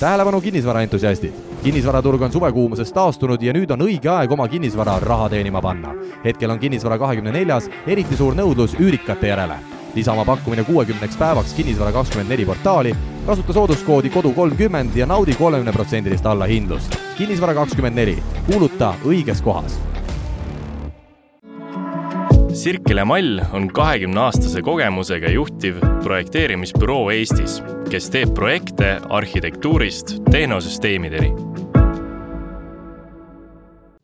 tähelepanu kinnisvaraentusiastid! kinnisvaraturg on suvekuumusest taastunud ja nüüd on õige aeg oma kinnisvara raha teenima panna. hetkel on kinnisvara kahekümne neljas eriti suur nõudlus üürikate järele. lisa oma pakkumine kuuekümneks päevaks Kinnisvara kakskümmend neli portaali, kasuta sooduskoodi kodu kolmkümmend ja naudi kolmekümneprotsendilist allahindlust. kinnisvara kakskümmend neli, kuuluta õiges kohas Sirkele Mall on kahekümne aastase kogemusega juhtiv projekteerimisbüroo Eestis, kes teeb projekte arhitektuurist tehnosüsteemideni.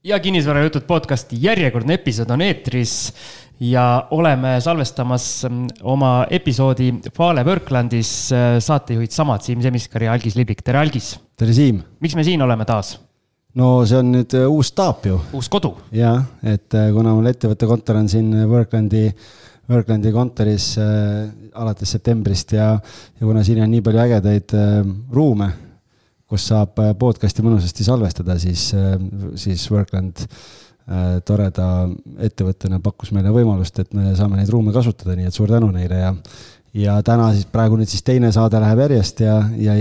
ja kinnisvarajutud podcasti järjekordne episood on eetris ja oleme salvestamas oma episoodi Fale Worklandis saatejuhid samad, Siim Semiskar ja Algis Liblik, tere Algis! tere, Siim! miks me siin oleme taas? No see on nüüd äh, uus staap ju. uus kodu. jah, et äh, kuna mul ettevõtte kontor on siin Worklandi, Worklandi kontoris äh, alates septembrist ja, ja kuna siin on nii palju ägedaid äh, ruume, kus saab äh, podcast'i mõnusasti salvestada, siis äh,, siis Workland äh, toreda ettevõttena pakkus meile võimalust, et me saame neid ruume kasutada, nii et suur tänu neile ja ja täna siis praegu nüüd siis teine saade läheb järjest ja, ja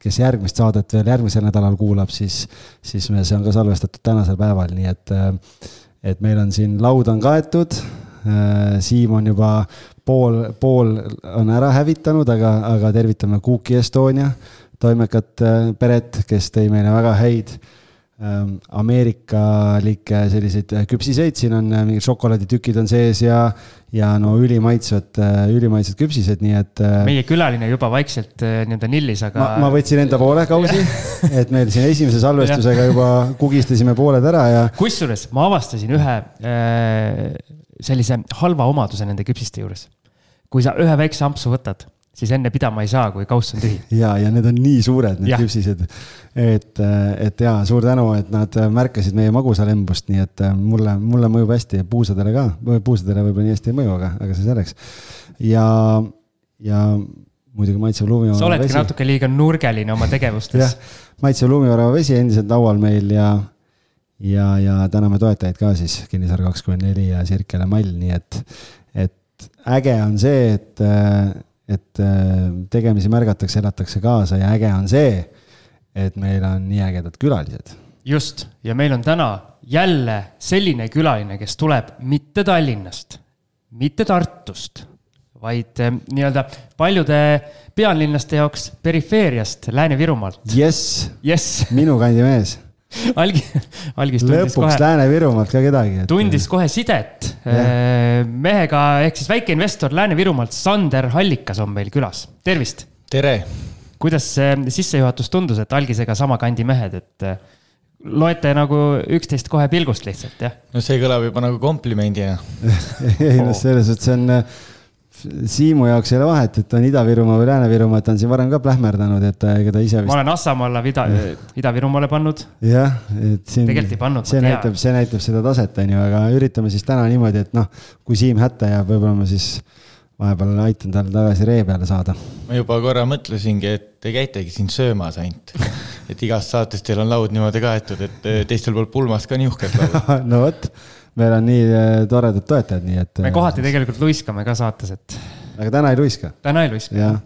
kes järgmist saadet veel järgmisel nädalal kuulab, siis, siis me, see on ka salvestatud tänasel päeval, nii et, et meil on siin laud on kaetud. Siim on juba pool, pool on ära hävitanud, aga, aga tervitame Cookie Estonia toimekat peret, kes tõi meile väga häid ameerikalikke selliseid küpsiseid, siin on mingid šokolaaditükid on sees ja ja no ülimaitsvad, äh, ülimaitsvad küpsised, nii et. Äh, meie külaline juba vaikselt äh, nii-öelda nillis, aga. ma, ma võtsin enda poole kausi et meil siin esimese salvestusega juba kugistasime pooled ära ja. kusjuures ma avastasin ühe sellise halva omaduse nende küpsiste juures. kui sa ühe väikse ampsu võtad siis enne pidama ei saa, kui kauss on tühi. ja, ja need on nii suured, need küpsised. et, et ja suur tänu, et nad märkasid meie magusalembust, nii et mulle, mulle mõjub hästi ja puusadele ka, puusadele võib-olla nii hästi ei mõju, aga, aga see selleks. ja, ja muidugi maitsev luumivara. sa oledki vesi. natuke liiga nurgeline oma tegevustes. jah, maitsev luumivara vesi endiselt laual meil ja, ja, ja täname toetajaid ka siis, Kinnisvara kakskümmend neli ja Sirkele Mall, nii et, et äge on see, et et äh, tegemisi märgatakse, elatakse kaasa ja äge on see, et meil on nii ägedad külalised. just, ja meil on täna jälle selline külaline, kes tuleb mitte Tallinnast, mitte Tartust, vaid äh, nii-öelda paljude pealinlaste jaoks perifeeriast Lääne-Virumaalt. jess yes., minu kandi mees algi, algis tundis lõpuks kohe. Lääne-Virumaalt ka kedagi et.... tundis kohe sidet yeah. mehega ehk siis väikeinvestor Lääne-Virumaalt, Sander Hallikas on meil külas, tervist. tere. kuidas see sissejuhatus tundus, et algisega sama kandi mehed, et äh, loete nagu üksteist kohe pilgust lihtsalt, jah? no see kõlab juba nagu komplimendina ei no selles see on Siimu jaoks ei ole vahet, et on Ida-Virumaa või Lääne-Virumaa, et ta on siin varem ka plähmerdanud, et ega ta ise vist. ma olen Assamaale või Ida, Ida-Virumaale pannud. jah, et siin. tegelikult ei pannud. see näitab, see näitab seda taset, on ju, aga üritame siis täna niimoodi, et noh, kui Siim hätta jääb, võib-olla ma siis vahepeal aitan tal tagasi ree peale saada. ma juba korra mõtlesingi, et te käitegi siin söömas ainult. et igast saatest teil on laud niimoodi kaetud, et teistel pool pulmas ka niuhked laud no vot meil on nii äh, toredad toetajad, nii et. me kohati tegelikult luiskame ka saates, et. aga täna ei luiska. täna ei luiska. jah,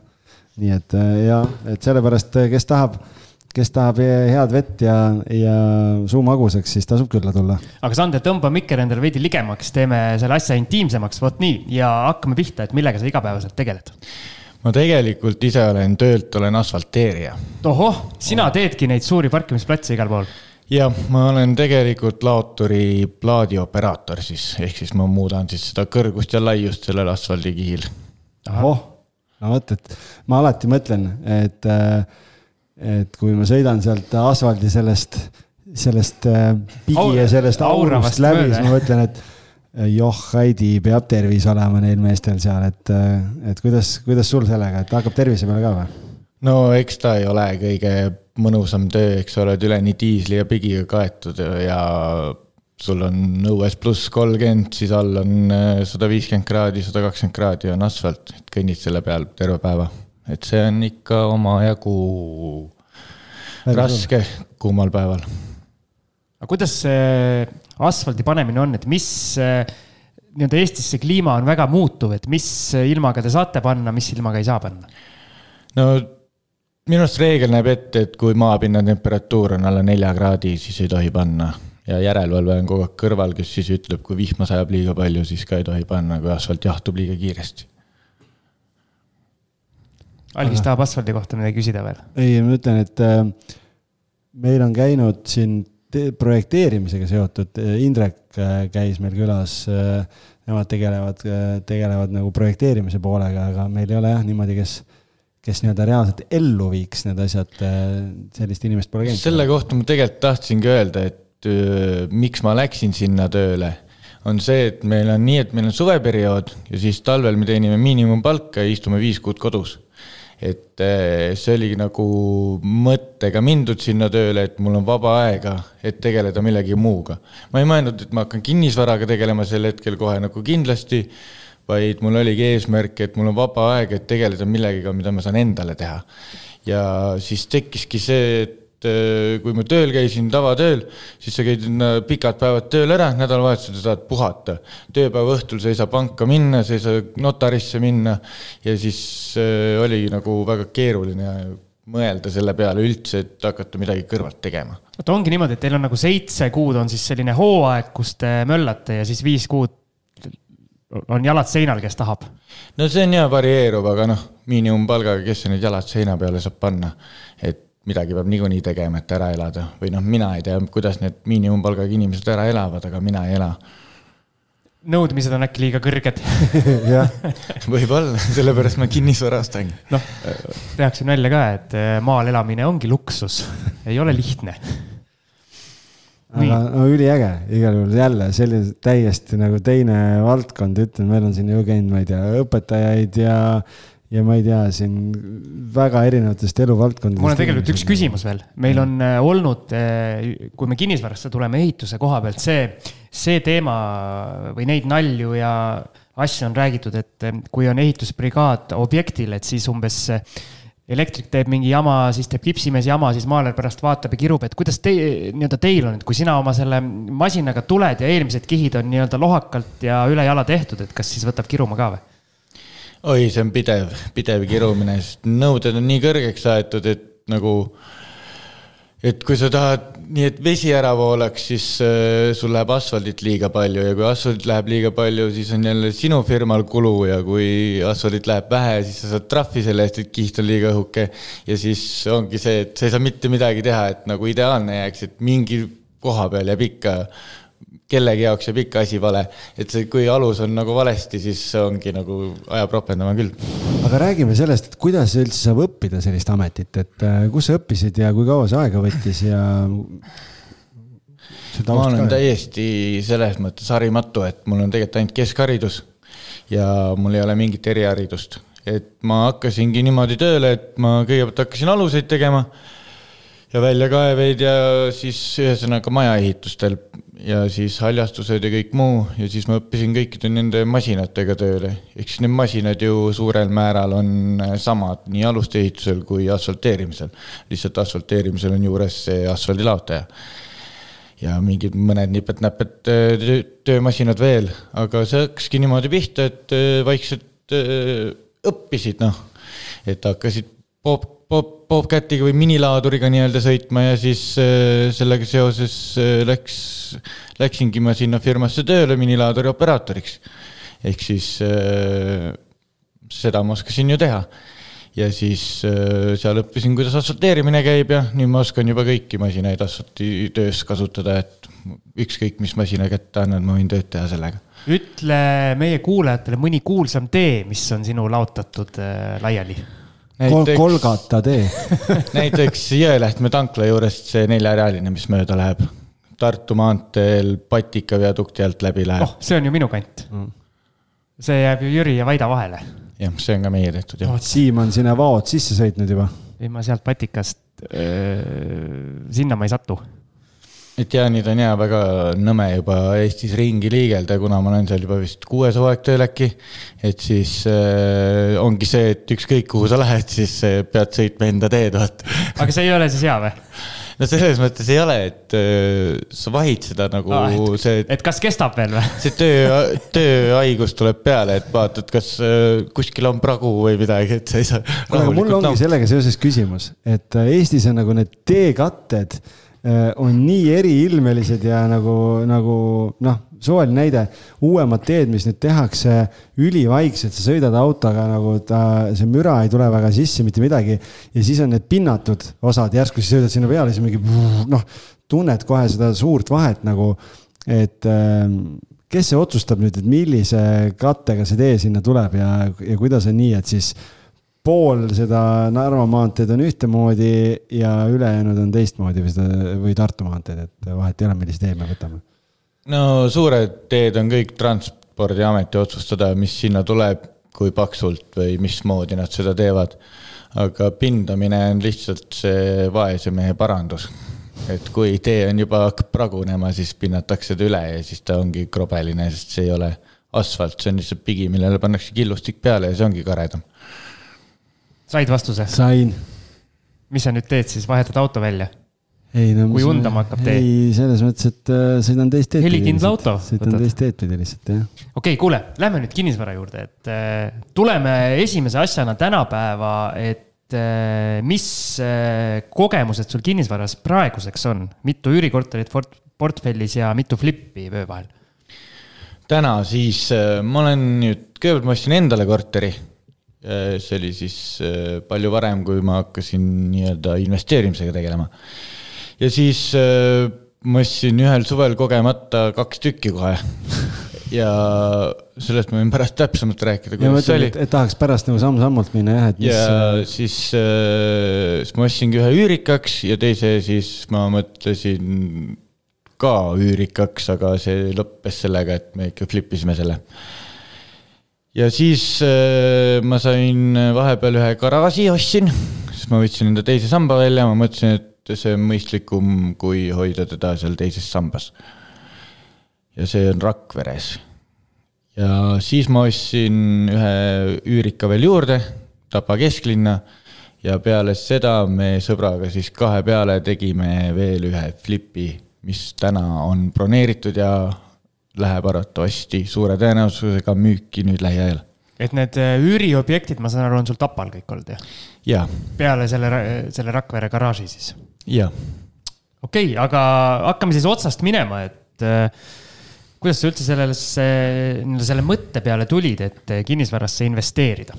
nii et äh, ja, et sellepärast, äh, kes tahab, kes tahab head vett ja, ja suu magusaks, siis tasub külla tulla. aga Sander, tõmba mikker endale veidi ligemaks, teeme selle asja intiimsemaks, vot nii, ja hakkame pihta, et millega sa igapäevaselt tegeled ma tegelikult ise olen töölt, olen asfalteerija. ohoh, sina teedki neid suuri parkimisplatse igal pool jah, ma olen tegelikult laoturi plaadioperaator siis, ehk siis ma muudan siis seda kõrgust ja laiust sellel asfaldikihil. oh, no vot, et ma alati mõtlen, et, et kui ma sõidan sealt asfaldi sellest, sellest äh, pigi Aur, ja sellest aurust läbi, siis ma mõtlen, et joh, Heidi, peab tervis olema neil meestel seal, et, et kuidas, kuidas sul sellega, et hakkab tervise peale ka või? no eks ta ei ole kõige mõnusam töö, eks ole, et üleni diisli ja pigiga kaetud ja sul on õues pluss kolmkümmend, siis all on äh, sada viiskümmend kraadi, sada kakskümmend kraadi on asfalt, et kõnnid selle peal terve päeva. et see on ikka omajagu raske kuumal päeval. aga kuidas see asfaldi panemine on, et mis äh, nii-öelda Eestis see kliima on väga muutuv, et mis ilmaga te saate panna, mis ilmaga ei saa panna? no minu arust reegel näeb ette, et kui maapinna temperatuur on alla nelja kraadi, siis ei tohi panna. ja järelevalve on kogu aeg kõrval, kes siis ütleb, kui vihma sajab liiga palju, siis ka ei tohi panna, kui asfalt jahtub liiga kiiresti. algis tahab asfaldi kohta midagi küsida veel? ei, ma ütlen, et äh, meil on käinud siin projekteerimisega seotud, Indrek äh, käis meil külas äh, nemad tegelevad, tegelevad nagu projekteerimise poolega, aga meil ei ole jah niimoodi, kes, kes nii-öelda reaalselt ellu viiks need asjad, sellist inimest pole käinud. selle kohta ma tegelikult tahtsingi öelda, et öö, miks ma läksin sinna tööle, on see, et meil on nii, et meil on suveperiood ja siis talvel me teenime miinimumpalka ja istume viis kuud kodus et eh, see oligi nagu mõttega mindud sinna tööle, et mul on vaba aega, et tegeleda millegi muuga. ma ei mõelnud, et ma hakkan kinnisvaraga tegelema sel hetkel kohe nagu kindlasti, vaid mul oligi eesmärk, et mul on vaba aeg, et tegeleda millegagi, mida ma saan endale teha. ja siis tekkiski see, et äh, kui ma tööl käisin, tavatööl, siis sa käid pikad päevad tööl ära, nädalavahetusel sa saad puhata. tööpäeva õhtul sa ei saa panka minna, sa ei saa notarisse minna ja siis äh, oli nagu väga keeruline mõelda selle peale üldse, et hakata midagi kõrvalt tegema. oota, ongi niimoodi, et teil on nagu seitse kuud on siis selline hooaeg, kus te möllate ja siis viis kuud on jalad seinal, kes tahab? no see on ja varieeruv, aga noh, miinimumpalgaga, kes need jalad seina peale saab panna, et midagi peab niikuinii tegema, et ära elada või noh, mina ei tea, kuidas need miinimumpalgaga inimesed ära elavad, aga mina ei ela. nõudmised on äkki liiga kõrged võib-olla, sellepärast ma kinnisvara ostangi. noh, tehakse nalja ka, et eh, maal elamine ongi luksus, ei ole lihtne. Aga no üliäge, igal juhul jälle selline täiesti nagu teine valdkond, ütlen, meil on siin ju käinud, ma ei tea, õpetajaid ja ja ma ei tea, siin väga erinevatest eluvaldkondadest. mul on tegelikult üks küsimus veel, meil on äh, olnud, äh, kui me kinnisvarasse tuleme ehituse koha pealt, see, see teema või neid nalju ja asju on räägitud, et äh, kui on ehitusbrigaad objektil, et siis umbes elektrik teeb mingi jama, siis teeb kipsimees jama, siis maaler pärast vaatab ja kirub, et kuidas te, nii-öelda teil on, et kui sina oma selle masinaga tuled ja eelmised kihid on nii-öelda lohakalt ja üle jala tehtud, et kas siis võtab kiruma ka või? oi, see on pidev, pidev kirumine, sest nõuded on nii kõrgeks aetud, et nagu, et kui sa tahad nii, et vesi ära voolaks, siis äh, sul läheb asfaldit liiga palju ja kui asfaldit läheb liiga palju, siis on jälle sinu firmal kulu ja kui asfaldit läheb vähe, siis sa saad trahvi selle eest, et kiht on liiga õhuke. ja siis ongi see, et sa ei saa mitte midagi teha, et nagu ideaalne jääks, et mingi koha peal jääb ikka kellegi jaoks jääb ikka asi vale. et see, kui alus on nagu valesti, siis ongi nagu ajab ropendama küll. aga räägime sellest, et kuidas üldse saab õppida sellist ametit, et äh, kus sa õppisid ja kui kaua see aega võttis ja? ma olen täiesti selles mõttes harimatu, et mul on tegelikult ainult keskharidus ja mul ei ole mingit eriharidust. et ma hakkasingi niimoodi tööle, et ma kõigepealt hakkasin aluseid tegema ja väljakaeveid ja siis ühesõnaga majaehitustel ja siis haljastused ja kõik muu ja siis ma õppisin kõikide nende masinatega tööle. ehk siis need masinad ju suurel määral on samad nii aluste ehitusel kui asfalteerimisel. lihtsalt asfalteerimisel on juures see asfaldilaotaja. ja mingid mõned nipet-näpet äh, töömasinad veel, aga see hakkaski niimoodi pihta, et äh, vaikselt äh, õppisid, noh. et hakkasid pop pop, Bobcatiga või minilaaduriga nii-öelda sõitma ja siis äh, sellega seoses äh, läks, läksingi ma sinna firmasse tööle minilaaduri operaatoriks. ehk siis äh, seda ma oskasin ju teha. ja siis seal õppisin, kuidas asfalteerimine käib ja nüüd ma oskan juba kõiki masinaid asfaltitöös kasutada, et ükskõik, mis masina kätte annad, ma võin tööd teha sellega ütle meie kuulajatele mõni kuulsam tee, mis on sinu laotatud laiali näiteks, Kolgata tee näiteks Jõelähtme tankla juurest see neljarealine, mis mööda läheb. Tartu maanteel Patika viadukti alt läbi läheb. oh, see on ju minu kant mm.. see jääb ju Jüri ja Vaida vahele. jah, see on ka meie tehtud, jah oh,. Siim on sinna vaod sisse sõitnud juba. ei, ma sealt Patikast, sinna ma ei satu et jaa, nüüd on jaa väga nõme juba Eestis ringi liigelda, kuna ma olen seal juba vist kuues hooaeg tööl äkki. et siis äh, ongi see, et ükskõik kuhu sa lähed, siis äh, pead sõitma enda teed, vaata. aga see ei ole siis hea või? no selles mõttes ei ole, et äh, sa vahid seda nagu Aa, et- see, et kas kestab veel või? see töö, tööhaigus tuleb peale, et vaatad, kas äh, kuskil on pragu või midagi, et sa ei saa kuule, aga mul ongi sellega seoses küsimus, et äh, Eestis on nagu need teekatted on nii eriilmelised ja nagu, nagu noh, suvaline näide, uuemad teed, mis nüüd tehakse ülivaikselt, sa sõidad autoga nagu ta, see müra ei tule väga sisse, mitte midagi. ja siis on need pinnatud osad, järsku siis sõidad sinna peale, siis mingi noh, tunned kohe seda suurt vahet nagu, et ähm, kes see otsustab nüüd, et millise kattega see tee sinna tuleb ja, ja kuidas on nii, et siis pool seda Narva maanteed on ühtemoodi ja ülejäänud on teistmoodi või seda või Tartu maanteed, et vahet ei ole, millise tee me võtame. no suured teed on kõik transpordiameti otsustada, mis sinna tuleb, kui paksult või mismoodi nad seda teevad. aga pindamine on lihtsalt see vaese mehe parandus. et kui tee on juba hakkab pragunema, siis pinnatakse ta üle ja siis ta ongi krobeline, sest see ei ole asfalt, see on lihtsalt pigi, millele pannakse killustik peale ja see ongi karedam. Said vastuse? sain. mis sa nüüd teed siis, vahetad auto välja? ei no. Kui undama hakkab tee? ei, selles mõttes, et äh, sõidan teist teed. Helikindla auto sõidan teist teed pidi lihtsalt jah. okei okay,, kuule, lähme nüüd kinnisvara juurde, et äh, tuleme esimese asjana tänapäeva, et äh, mis äh, kogemused sul kinnisvaras praeguseks on, mitu üürikorterit port- portfellis ja mitu flippi vöö vahel? täna siis äh, ma olen nüüd, kõigepealt ma ostsin endale korteri. See oli siis äh, palju varem, kui ma hakkasin nii-öelda investeerimisega tegelema. ja siis äh, ma ostsin ühel suvel kogemata kaks tükki kohe. ja sellest ma võin pärast täpsemalt rääkida, kuidas see oli et, tahaks pärast nagu samm-sammult minna jah, et mis. ja siis, äh, siis ma ostsingi ühe üürikaks ja teise siis ma mõtlesin ka üürikaks, aga see lõppes sellega, et me ikka flip isime selle. Ja siis äh, ma sain vahepeal ühe garaaži ostsin, siis ma võtsin enda teise samba välja, ma mõtlesin, et see on mõistlikum, kui hoida teda seal teises sambas. ja see on Rakveres ja siis ma ostsin ühe üürika veel juurde, Tapa kesklinna ja peale seda me sõbraga siis kahe peale tegime veel ühe flipi, mis täna on broneeritud ja läheb arvatavasti suure tõenäosusega müüki nüüd lähiajal. et need äh, üüriobjektid, ma saan aru, on sul Tapal kõik olnud jah? ja, peale selle, selle Rakvere garaaži siis? ja okei okay,, aga hakkame siis otsast minema, et äh, kuidas sa üldse sellesse, selle mõtte peale tulid, et kinnisvarasse investeerida?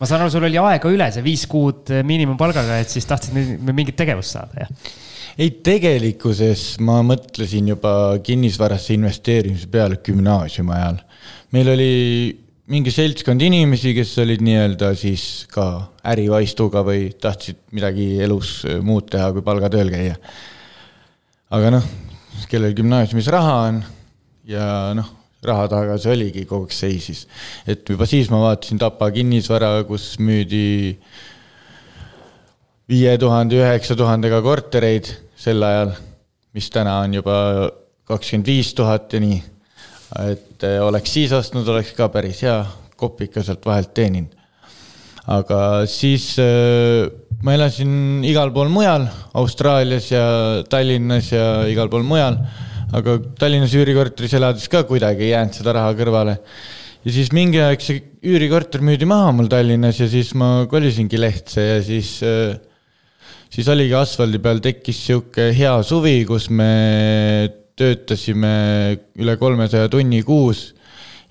ma saan aru, sul oli aega üle see viis kuud miinimumpalgaga, et siis tahtsid mi- mingit tegevust saada, jah? ei, tegelikkuses ma mõtlesin juba kinnisvarasse investeerimise peale gümnaasiumi ajal. meil oli mingi seltskond inimesi, kes olid nii-öelda siis ka ärivaistuga või tahtsid midagi elus muud teha, kui palgatööl käia. aga noh, kellel gümnaasiumis raha on ja noh, raha taga see oligi, kogu aeg seisis. et juba siis ma vaatasin Tapa kinnisvara, kus müüdi viie tuhande, üheksa tuhandega kortereid sel ajal, mis täna on juba kakskümmend viis tuhat ja nii. et eh, oleks siis ostnud, oleks ka päris hea kopika sealt vahelt teeninud. aga siis eh, ma elasin igal pool mujal, Austraalias ja Tallinnas ja igal pool mujal, aga Tallinnas üürikorteris elades ka kuidagi ei jäänud seda raha kõrvale ja siis mingi aeg see üürikorter müüdi maha mul Tallinnas ja siis ma kolisingi Lehtse ja siis, siis oligi asfaldi peal tekkis sihuke hea suvi, kus me töötasime üle kolmesaja tunni kuus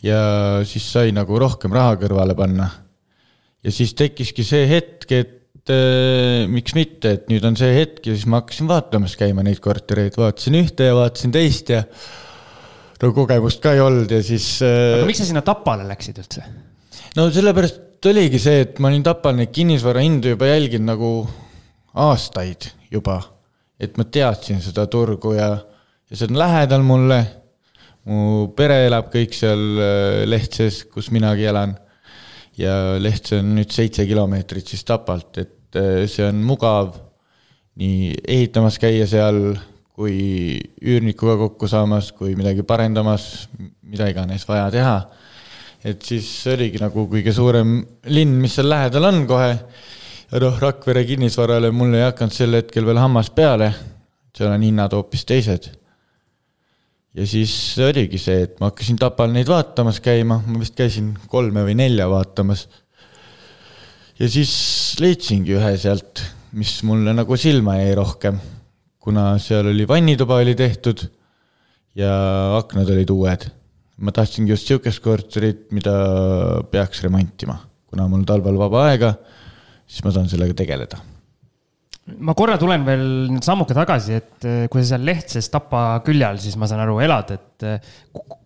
ja siis sai nagu rohkem raha kõrvale panna. ja siis tekkiski see hetk, et äh, miks mitte, et nüüd on see hetk ja siis ma hakkasin vaatamas käima neid kortereid, vaatasin ühte ja vaatasin teist ja no kogemust ka ei olnud ja siis äh, aga miks sa sinna Tapale läksid üldse? no sellepärast oligi see, et ma olin Tapal neid kinnisvara hindu juba jälginud nagu aastaid juba. et ma teadsin seda turgu ja, ja see on lähedal mulle. mu pere elab kõik seal äh, Lehtses, kus minagi elan. ja Lehtse on nüüd seitse kilomeetrit siis Tapalt, et äh, see on mugav nii ehitamas käia seal kui üürnikuga kokku saamas, kui midagi parendamas, mida iganes vaja teha et siis oligi nagu kõige suurem linn, mis seal lähedal on kohe. noh, Rakvere kinnisvarale mul ei hakanud sel hetkel veel hammas peale, seal on hinnad hoopis teised. ja siis oligi see, et ma hakkasin Tapal neid vaatamas käima, ma vist käisin kolme või nelja vaatamas. ja siis leidsingi ühe sealt, mis mulle nagu silma jäi rohkem, kuna seal oli vannituba oli tehtud ja aknad olid uued. ma tahtsingi just sihukest korterit, mida peaks remontima, kuna mul talvel vaba aega, siis ma saan sellega tegeleda ma korra tulen veel nüüd sammuke tagasi, et eh, kui sa seal Lehtses Tapa külje all, siis ma saan aru, elad, et eh,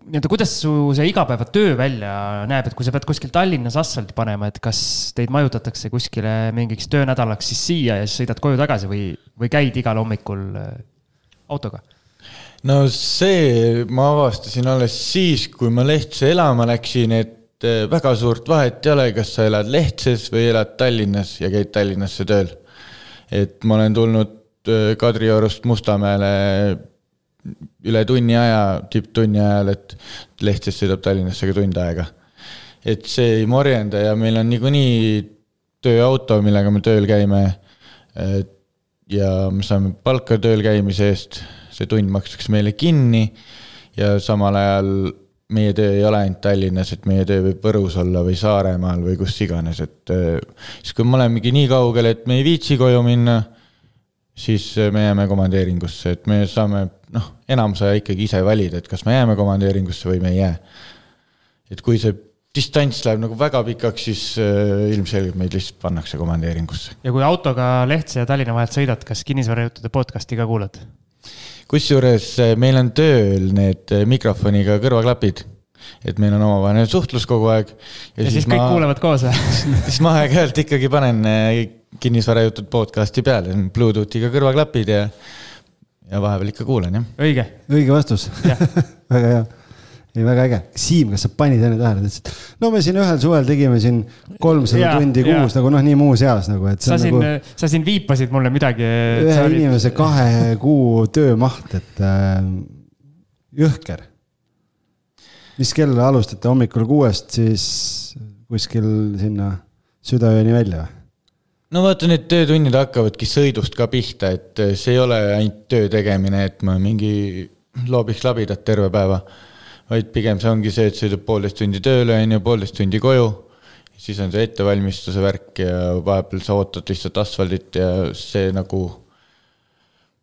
nii-öelda kuidas su see igapäevatöö välja näeb, et kui sa pead kuskil Tallinnas asfalti panema, et kas teid majutatakse kuskile mingiks töönädalaks siis siia ja siis sõidad koju tagasi või, või käid igal hommikul eh, autoga? no see ma avastasin alles siis, kui ma Lehtse elama läksin, et eh, väga suurt vahet ei ole, kas sa elad Lehtses või elad Tallinnas ja käid Tallinnasse tööl. et ma olen tulnud eh, Kadriorust Mustamäele üle tunni aja, tipptunni ajal, et Lehtses sõidab Tallinnasse ka tund aega. et see ei morjenda ja meil on niikuinii tööauto, millega me tööl käime. ja me saame palka tööl käimise eest, see tund makstakse meile kinni ja samal ajal meie töö ei ole ainult Tallinnas, et meie töö võib Võrus olla või Saaremaal või kus iganes, et äh, siis kui me olemegi nii kaugel, et me ei viitsi koju minna, siis äh, me jääme komandeeringusse, et me saame noh, enamus aja ikkagi ise valida, et kas me jääme komandeeringusse või me ei jää. et kui see distants läheb nagu väga pikaks, siis äh, ilmselgelt meid lihtsalt pannakse komandeeringusse. ja kui autoga Lehtse ja Tallinna vahelt sõidad, kas kinnisvarajuttude podcast'i ka kuulad? Kusjuures eh, meil on tööl need eh, mikrofoniga kõrvaklapid, et meil on omavaheline suhtlus kogu aeg. ja, ja siis kõik ma... kuulevad koos või? siis ma aeg-ajalt ikkagi panen eh, kinnisvarajutud podcast'i peale, Bluetoothiga kõrvaklapid ja, ja vahepeal ikka kuulan jah. õige. õige vastus väga hea, ei väga äge. Siim, kas sa panid enne tähele, ta ütles, et no me siin ühel suvel tegime siin kolmsada tundi kuus nagu noh, nii muuseas nagu, et see sa on siin nagu, sa siin viipasid mulle midagi. ühe inimese kahe kuu töömaht, et äh, jõhker. mis kell alustate hommikul kuuest, siis kuskil sinna südaööni välja või? no vaata, need töötunnid hakkavadki sõidust ka pihta, et see ei ole ainult töö tegemine, et ma mingi loobiks labidat terve päeva. Vaid pigem see ongi see, et sõidad poolteist tundi tööle, on ju, poolteist tundi koju. siis on see ettevalmistuse värk ja vahepeal sa ootad lihtsalt asfaldit ja see nagu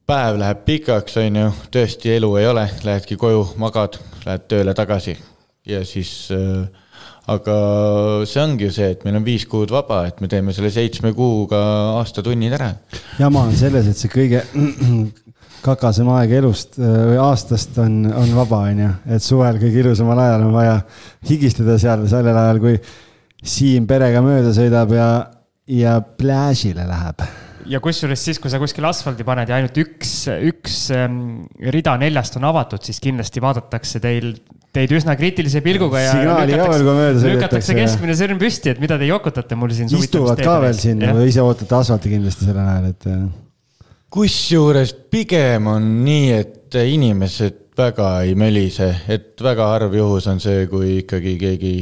päev läheb pikaks, on ju, tõesti elu ei ole, lähedki koju, magad, lähed tööle tagasi ja siis äh, aga see ongi ju see, et meil on viis kuud vaba, et me teeme selle seitsme kuuga aastatunnid ära. jama on selles, et see kõige kakasem aeg elust äh, või aastast on, on vaba, on ju, et suvel kõige ilusamal ajal on vaja higistada seal sellel ajal, kui Siim perega mööda sõidab ja, ja plääžile läheb. ja kusjuures siis, kui sa kuskil asfaldi paned ja ainult üks, üks ähm, rida neljast on avatud, siis kindlasti vaadatakse teil, teid üsna kriitilise pilguga ja. Signaali ka veel, kui mööda sõidetakse, lükatakse keskmine sõrm püsti, et mida te jokutate mul siin. istuvad ka veel siin ise ootate asfalti kindlasti sellel ajal, et äh, kusjuures pigem on nii, et inimesed väga ei mölise, et väga harv juhus on see, kui ikkagi keegi,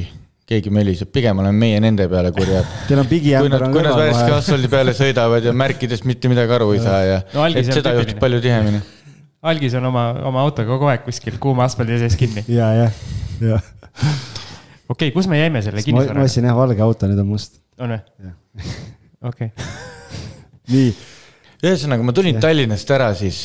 keegi möliseb, pigem oleme meie nende peale kurjad. teil on kui pigiämber on kui nad kõrval värske asfaldi peale sõidavad ja märkidest mitte midagi aru ei saa ja No et seda juhtub palju tihemini. algis on oma, oma autoga kogu aeg kuskil kuuma asfaldi sees kinni. ja, jah, jah. okei okay,, kus me jäime selle ma ma kinnisvaraga? ostsin jah valge auto, nüüd on must. on või? okei, nii, ühesõnaga, ma tulin Jah. Tallinnast ära siis,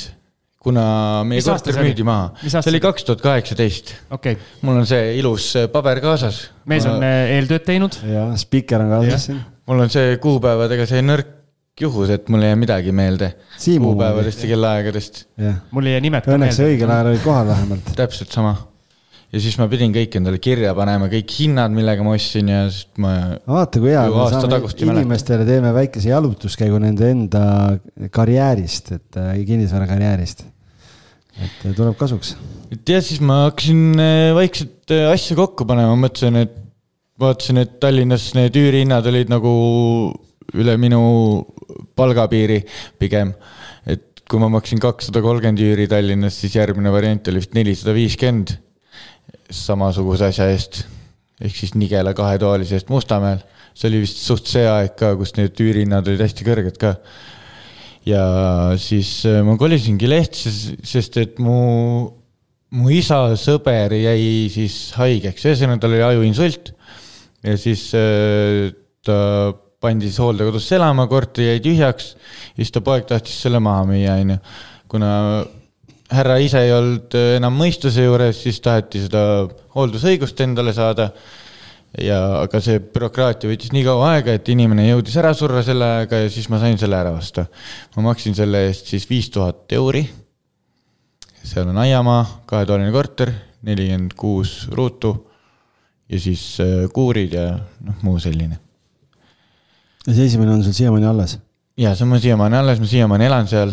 kuna meie Mis korter müüdi maha. See oli kaks tuhat kaheksateist. okei. mul on see ilus äh, paber kaasas. mees on äh, eeltööd teinud. ja spikker on kaasas siin. mul on see kuupäevadega see nõrk juhus, et mul ei jää midagi meelde. Siimu kuupäevadest ja kellaaegadest, mul ei jää nimed ka õnneks meelde. õigel ajal olid kohal vähemalt. täpselt sama. Ja siis ma pidin kõik endale kirja panema, kõik hinnad, millega ma ostsin ja siis ma. vaata, kui hea, me saame ei mäleta. inimestele teeme väikese jalutuskäigu nende enda karjäärist, et äh, kinnisvarakarjäärist. et äh, tuleb kasuks. et jah, siis ma hakkasin äh, vaikselt asju kokku panema, mõtlesin, et vaatasin, et Tallinnas need üürihinnad olid nagu üle minu palgapiiri pigem. et kui ma maksin kakssada kolmkümmend üüri Tallinnas, siis järgmine variant oli vist nelisada viiskümmend samasuguse asja eest ehk siis Nigela kahetoalise eest Mustamäel. see oli vist suht see aeg ka, kus need üürihinnad olid hästi kõrged ka. ja siis äh, ma kolisingi Lehtse, sest et mu, mu isa sõber jäi siis haigeks, ühesõnaga tal oli ajuinsult. ja siis äh, ta pandi siis hooldekodusse elama, korter jäi tühjaks. ja siis ta poeg tahtis selle maha müüa, onju. kuna härra ise ei olnud enam mõistuse juures, siis taheti seda hooldusõigust endale saada ja aga see bürokraatia võttis nii kaua aega, et inimene jõudis ära surra selle ajaga ja siis ma sain selle ära osta. ma maksin selle eest siis viis tuhat euri. seal on aiamaa, kahetoaline korter, nelikümmend kuus ruutu ja siis äh, kuurid ja noh, muu selline. ja see esimene on sul siiamaani alles? ja see on mul siiamaani alles, ma siiamaani elan seal.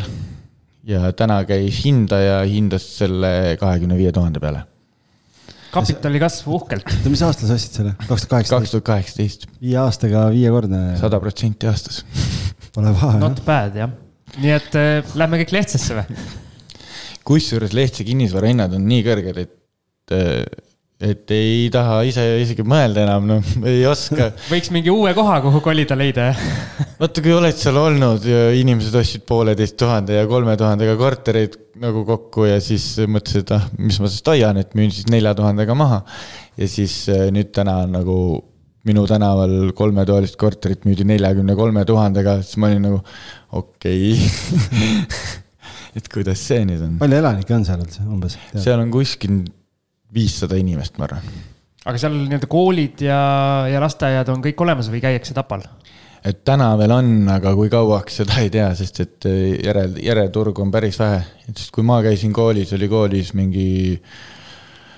Ja täna käis hindaja, hindas selle kahekümne viie tuhande peale kapitali kasv uhkelt. oota, mis aastal sa ostsid selle? kaks tuhat kaheksateist? kaks tuhat kaheksateist. viie aastaga viiekordne. sada protsenti aastas. Pole paha. Not bad jah. nii et äh, lähme kõik Lehtsesse või? kusjuures Lehtse kinnisvara hinnad on nii kõrged, et äh, et ei taha ise isegi mõelda enam, noh, ei oska. võiks mingi uue koha, kuhu kolida leida, jah? vaata, kui oled seal olnud ja inimesed ostsid pooleteist tuhande ja kolme tuhandega kortereid nagu kokku ja siis mõtlesid, et ah, mis ma sest hoian, et müün siis nelja tuhandega maha. ja siis äh, nüüd täna on nagu minu tänaval kolmetoalist korterit müüdi neljakümne kolme tuhandega, siis ma olin nagu okei okay. et kuidas see nüüd on? palju elanikke on seal üldse umbes? seal on kuskil viissada inimest, ma arvan. aga seal nii-öelda koolid ja, ja lasteaiad on kõik olemas või käiakse Tapal? et täna veel on, aga kui kauaks, seda ei tea, sest et järel, järelturgu on päris vähe. et sest kui ma käisin koolis, oli koolis mingi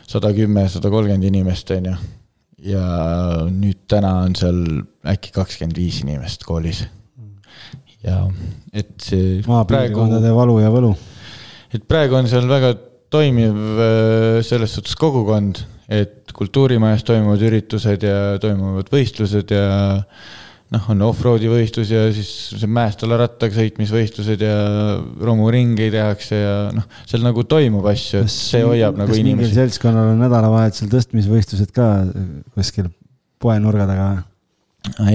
sada kümme, sada kolmkümmend inimest, on ju. ja nüüd täna on seal äkki kakskümmend viis inimest koolis. ja et see. maapiirkondade valu ja võlu. et praegu on seal väga toimiv äh, selles suhtes kogukond, et kultuurimajas toimuvad üritused ja toimuvad võistlused ja noh, on off-road'i võistlus ja siis see mäest alla rattaga sõitmisvõistlused ja romuringi tehakse ja noh, seal nagu toimub asju, et see hoiab nagu inimesi. seltskonnal on nädalavahetusel tõstmisvõistlused ka kuskil poenurga taga?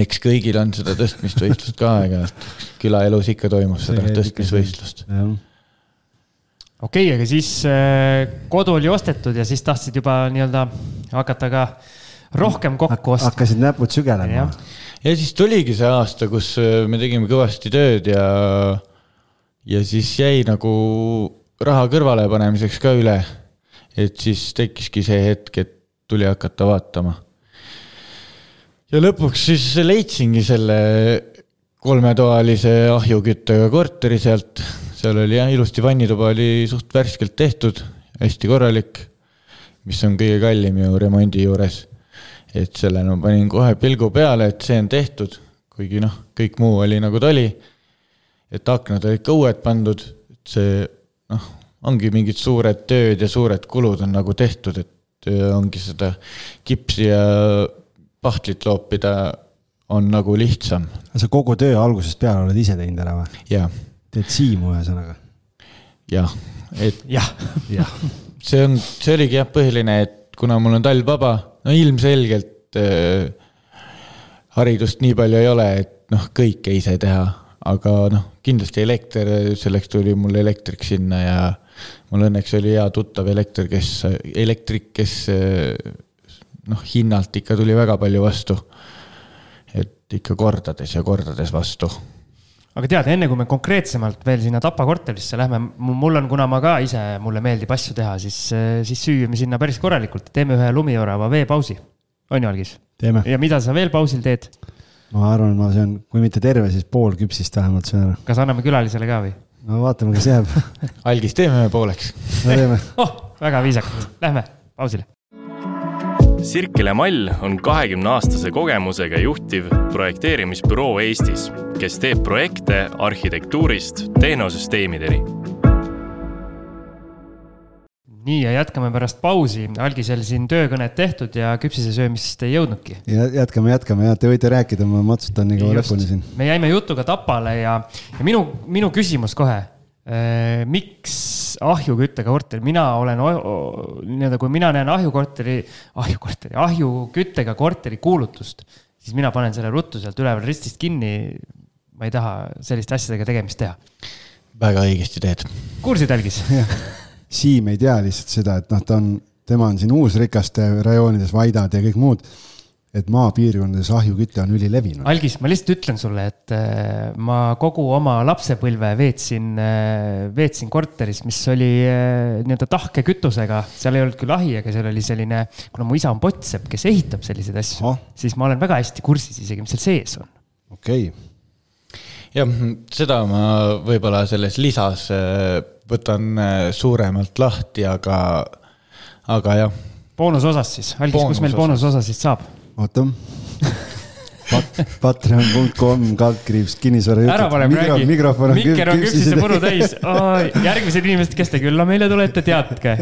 eks kõigil on seda tõstmisvõistlust ka aeg-ajalt, külaelus ikka toimub seda tõstmisvõistlust okei okay,, aga siis äh, kodu oli ostetud ja siis tahtsid juba nii-öelda hakata ka rohkem kokku ostma. hakkasid näpud sügelema. ja siis tuligi see aasta, kus äh, me tegime kõvasti tööd ja, ja siis jäi nagu raha kõrvale panemiseks ka üle. et siis tekkiski see hetk, et tuli hakata vaatama. ja lõpuks siis leidsingi selle kolmetoalise ahjuküttega korteri sealt seal oli jah, ilusti vannituba oli suht värskelt tehtud, hästi korralik, mis on kõige kallim ju remondi juures. et selle ma no, panin kohe pilgu peale, et see on tehtud, kuigi noh, kõik muu oli nagu ta oli. et aknad olid ka uued pandud, et see noh, ongi mingid suured tööd ja suured kulud on nagu tehtud, et ongi seda kipsi ja pahtlit loopida on nagu lihtsam. sa kogu töö algusest peale oled ise teinud ära või? jaa teed siimu ühesõnaga? jah, et jah, jah, see on, see oligi jah, põhiline, et kuna mul on talv vaba, no ilmselgelt äh, haridust nii palju ei ole, et noh, kõike ise teha, aga noh, kindlasti elekter, selleks tuli mul elektrik sinna ja mul õnneks oli hea tuttav elekter, kes, elektrik, kes noh, hinnalt ikka tuli väga palju vastu. et ikka kordades ja kordades vastu aga tead, enne kui me konkreetsemalt veel sinna Tapa korterisse lähme, mul on, kuna ma ka ise, mulle meeldib asju teha, siis, siis süüame sinna päris korralikult, teeme ühe lumiorava veepausi. on ju, Algis? ja mida sa veel pausil teed? ma arvan, ma söön, kui mitte terve, siis pool küpsist vähemalt söön ära. kas anname külalisele ka või? no vaatame, kas jääb Algis, teeme pooleks. no teeme oh, väga viisakalt, lähme pausile Sirkele Mall on kahekümne aastase kogemusega juhtiv projekteerimisbüroo Eestis, kes teeb projekte arhitektuurist tehnosüsteemideni. nii ja jätkame pärast pausi, algisel siin töökõned tehtud ja küpsise söömist ei jõudnudki. ja jätkame, jätkame ja te võite rääkida, ma matsutan nii kaua lõpuni siin. me jäime jutuga Tapale ja, ja minu, minu küsimus kohe miks ahjuküttega korter, mina olen nii-öelda, kui mina näen ahjukorteri, ahjukorteri, ahjuküttega korteri kuulutust, siis mina panen selle ruttu sealt üleval ristist kinni. ma ei taha selliste asjadega tegemist teha. väga õigesti teed. kursid, Algis? Siim ei tea lihtsalt seda, et noh, ta on, tema on siin uusrikaste rajoonides, Vaidad ja kõik muud et maapiirkondades ahjuküte on ülilevinud. algis, ma lihtsalt ütlen sulle, et äh, ma kogu oma lapsepõlve veetsin, äh, veetsin korteris, mis oli äh, nii-öelda tahke kütusega. seal ei olnud küll ahi, aga seal oli selline, kuna mu isa on pottsepp, kes ehitab selliseid asju oh., siis ma olen väga hästi kursis isegi, mis seal sees on. okei okay. jah, seda ma võib-olla selles lisas võtan suuremalt lahti, aga, aga jah. boonusosas siis, Algis, kus meil boonusosa siis saab? Oota Pat,. Patreon.com kaldkriips kinnisvara jutud. ära pane Mikro, praegu, mikrofon on mikker on küpsise puru täis oh,. järgmised inimesed, kes te külla meile tulete, teadke,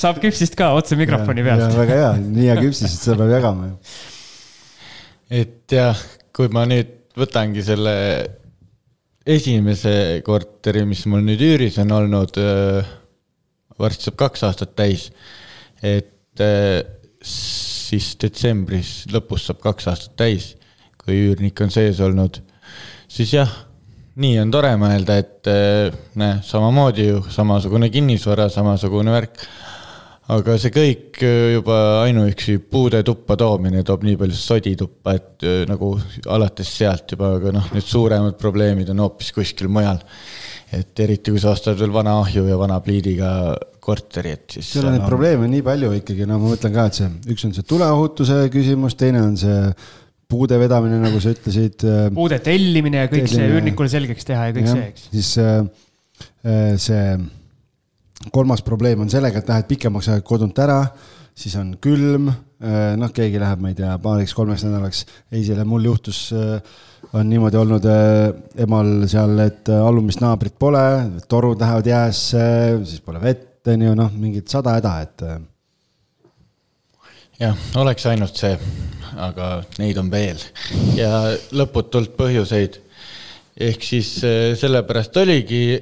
saab küpsist ka otse mikrofoni pealt. väga hea, nii hea küpsis, et seda peab jagama ju. et jah, kui ma nüüd võtangi selle esimese korteri, mis mul nüüd üüris on olnud, varsti saab kaks aastat täis, et siis detsembris lõpus saab kaks aastat täis, kui üürnik on sees olnud, siis jah, nii on tore mõelda, et eh, näe, samamoodi ju, samasugune kinnisvara, samasugune värk. aga see kõik eh, juba ainuüksi puude tuppa toomine toob nii palju sodi tuppa, et eh, nagu alates sealt juba, aga noh, need suuremad probleemid on hoopis kuskil mujal et eriti, kui sa ostad veel vana ahju ja vana pliidiga korteri, et siis. seal on neid no... probleeme nii palju ikkagi, no ma mõtlen ka, et see, üks on see tuleohutuse küsimus, teine on see puude vedamine, nagu sa ütlesid. Äh, puude tellimine ja kõik tellimine. see üürnikule selgeks teha ja kõik ja, see, eks. siis äh, äh, see kolmas probleem on sellega, et lähed pikemaks ajaks kodunt ära, siis on külm, noh, keegi läheb, ma ei tea, paariks-kolmeks nädalaks. eisele mul juhtus on niimoodi olnud emal seal, et allumist naabrit pole, torud lähevad jäässe, siis pole vett, on ju, noh, mingid sada häda, et. Äh. jah, oleks ainult see, aga neid on veel ja lõputult põhjuseid. ehk siis sellepärast oligi,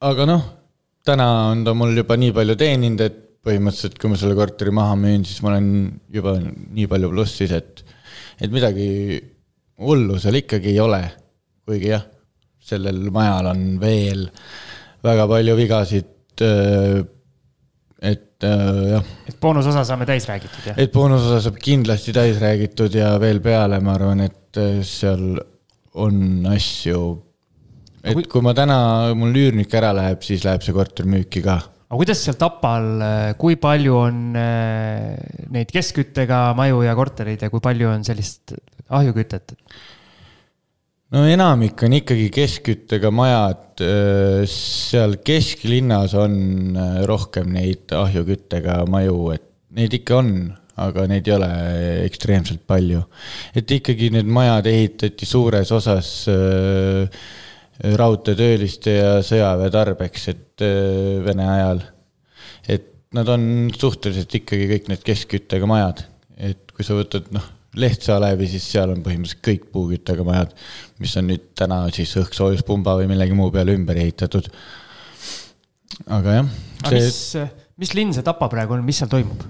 aga noh, täna on ta mul juba nii palju teeninud, et põhimõtteliselt, kui ma selle korteri maha müün, siis ma olen juba nii palju plussis, et, et midagi hullu seal ikkagi ei ole. kuigi jah, sellel majal on veel väga palju vigasid. Äh, et äh, jah. et boonusosa saame täis räägitud, jah? et boonusosa saab kindlasti täis räägitud ja veel peale, ma arvan, et äh, seal on asju. et kui, kui ma täna, mul üürnik ära läheb, siis läheb see korter müüki ka aga kuidas seal Tapal, kui palju on neid keskküttega maju ja kortereid ja kui palju on sellist ahjukütet? No enamik on ikkagi keskküttega majad, seal kesklinnas on äh, rohkem neid ahjuküttega maju, et neid ikka on, aga neid ei ole ekstreemselt palju. et ikkagi need majad ehitati suures osas äh, raudteetööliste ja sõjaväe tarbeks, et äh, Vene ajal. et nad on suhteliselt ikkagi kõik need keskküttega majad, et kui sa võtad noh Lehtsaalevi, siis seal on põhimõtteliselt kõik puuküttega majad, mis on nüüd täna siis õhksoojuspumba või millegi muu peale ümber ehitatud. aga jah see.... mis, mis linn see Tapa praegu on, mis seal toimub?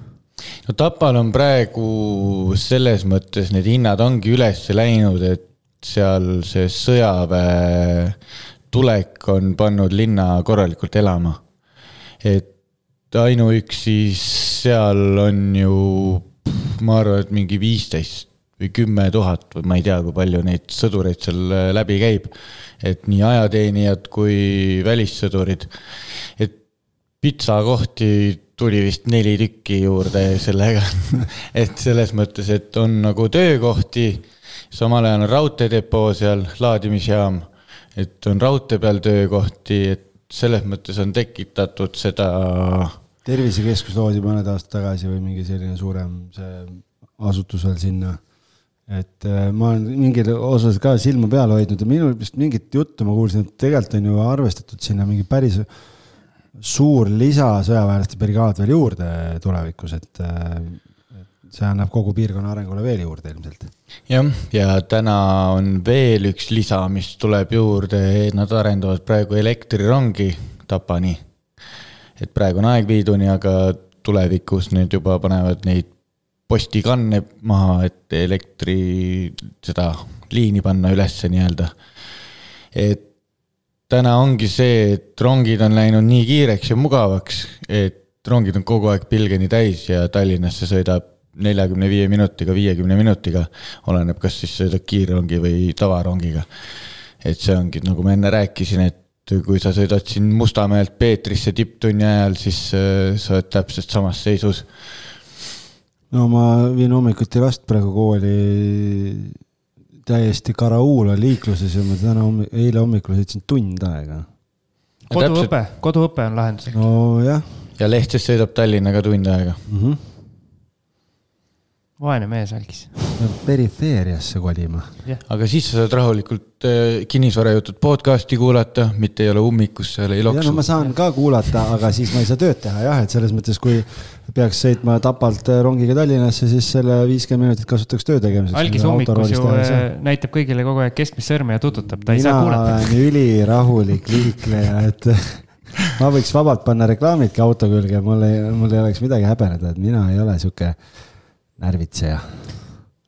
no Tapal on praegu selles mõttes need hinnad ongi üles läinud, et seal see sõjaväe tulek on pannud linna korralikult elama. et ainuüksi seal on ju ma arvan, et mingi viisteist või kümme tuhat või ma ei tea, kui palju neid sõdureid seal läbi käib. et nii ajateenijad kui välissõdurid. et pitsakohti tuli vist neli tükki juurde sellega et selles mõttes, et on nagu töökohti, samal ajal on raudteedepoo seal, laadimisjaam, et on raudtee peal töökohti, et selles mõttes on tekitatud seda tervisekeskus loodi mõned aastad tagasi või mingi selline suurem see asutus veel sinna. et äh, ma olen mingil osas ka silma peal hoidnud ja minul vist mingit juttu ma kuulsin, et tegelikult on ju arvestatud sinna mingi päris suur lisasõjaväelaste brigaad veel juurde tulevikus, et äh, see annab kogu piirkonna arengule veel juurde ilmselt. jah, ja täna on veel üks lisa, mis tuleb juurde, nad arendavad praegu elektrirongi Tapani et praegu on aeg viiduni, aga tulevikus need juba panevad neid postikanne maha, et elektri seda liini panna ülesse nii-öelda. et täna ongi see, et rongid on läinud nii kiireks ja mugavaks, et rongid on kogu aeg pilgeni täis ja Tallinnasse sõidab neljakümne viie minutiga, viiekümne minutiga. oleneb, kas siis sõidad kiirrongi või tavarongiga. et see ongi, nagu ma enne rääkisin, et kui sa sõidad siin Mustamäelt Peetrisse tipptunni ajal, siis äh, sa oled täpselt samas seisus. no ma viin hommikuti last praegu kooli täiesti karauula liikluses ja ma täna hommi-, eile hommikul sõitsin tund aega. koduõpe, koduõpe on lahenduseks. nojah ja Lehtist sõidab Tallinnaga tund aega. mm -hmm., vaene mees algis. Peab perifeeriasse kolima. aga siis sa saad rahulikult äh, kinnisvarajutud podcast'i kuulata, mitte ei ole ummikus seal, ei ja no loksu ma. saan ka kuulata, aga siis ma ei saa tööd teha jah, et selles mõttes, kui peaks sõitma Tapalt äh, rongiga Tallinnasse, siis selle viiskümmend minutit kasutaks töö tegemiseks. algis hommikus ju äh, näitab kõigile kogu aeg keskmist sõrme ja tututab, ta ei mina saa kuulata. olen ülirahulik liikleja, et ma võiks vabalt panna reklaamidki auto külge, mul ei, mul ei oleks midagi häbeneda, et mina ei ole sihuke närvitseja.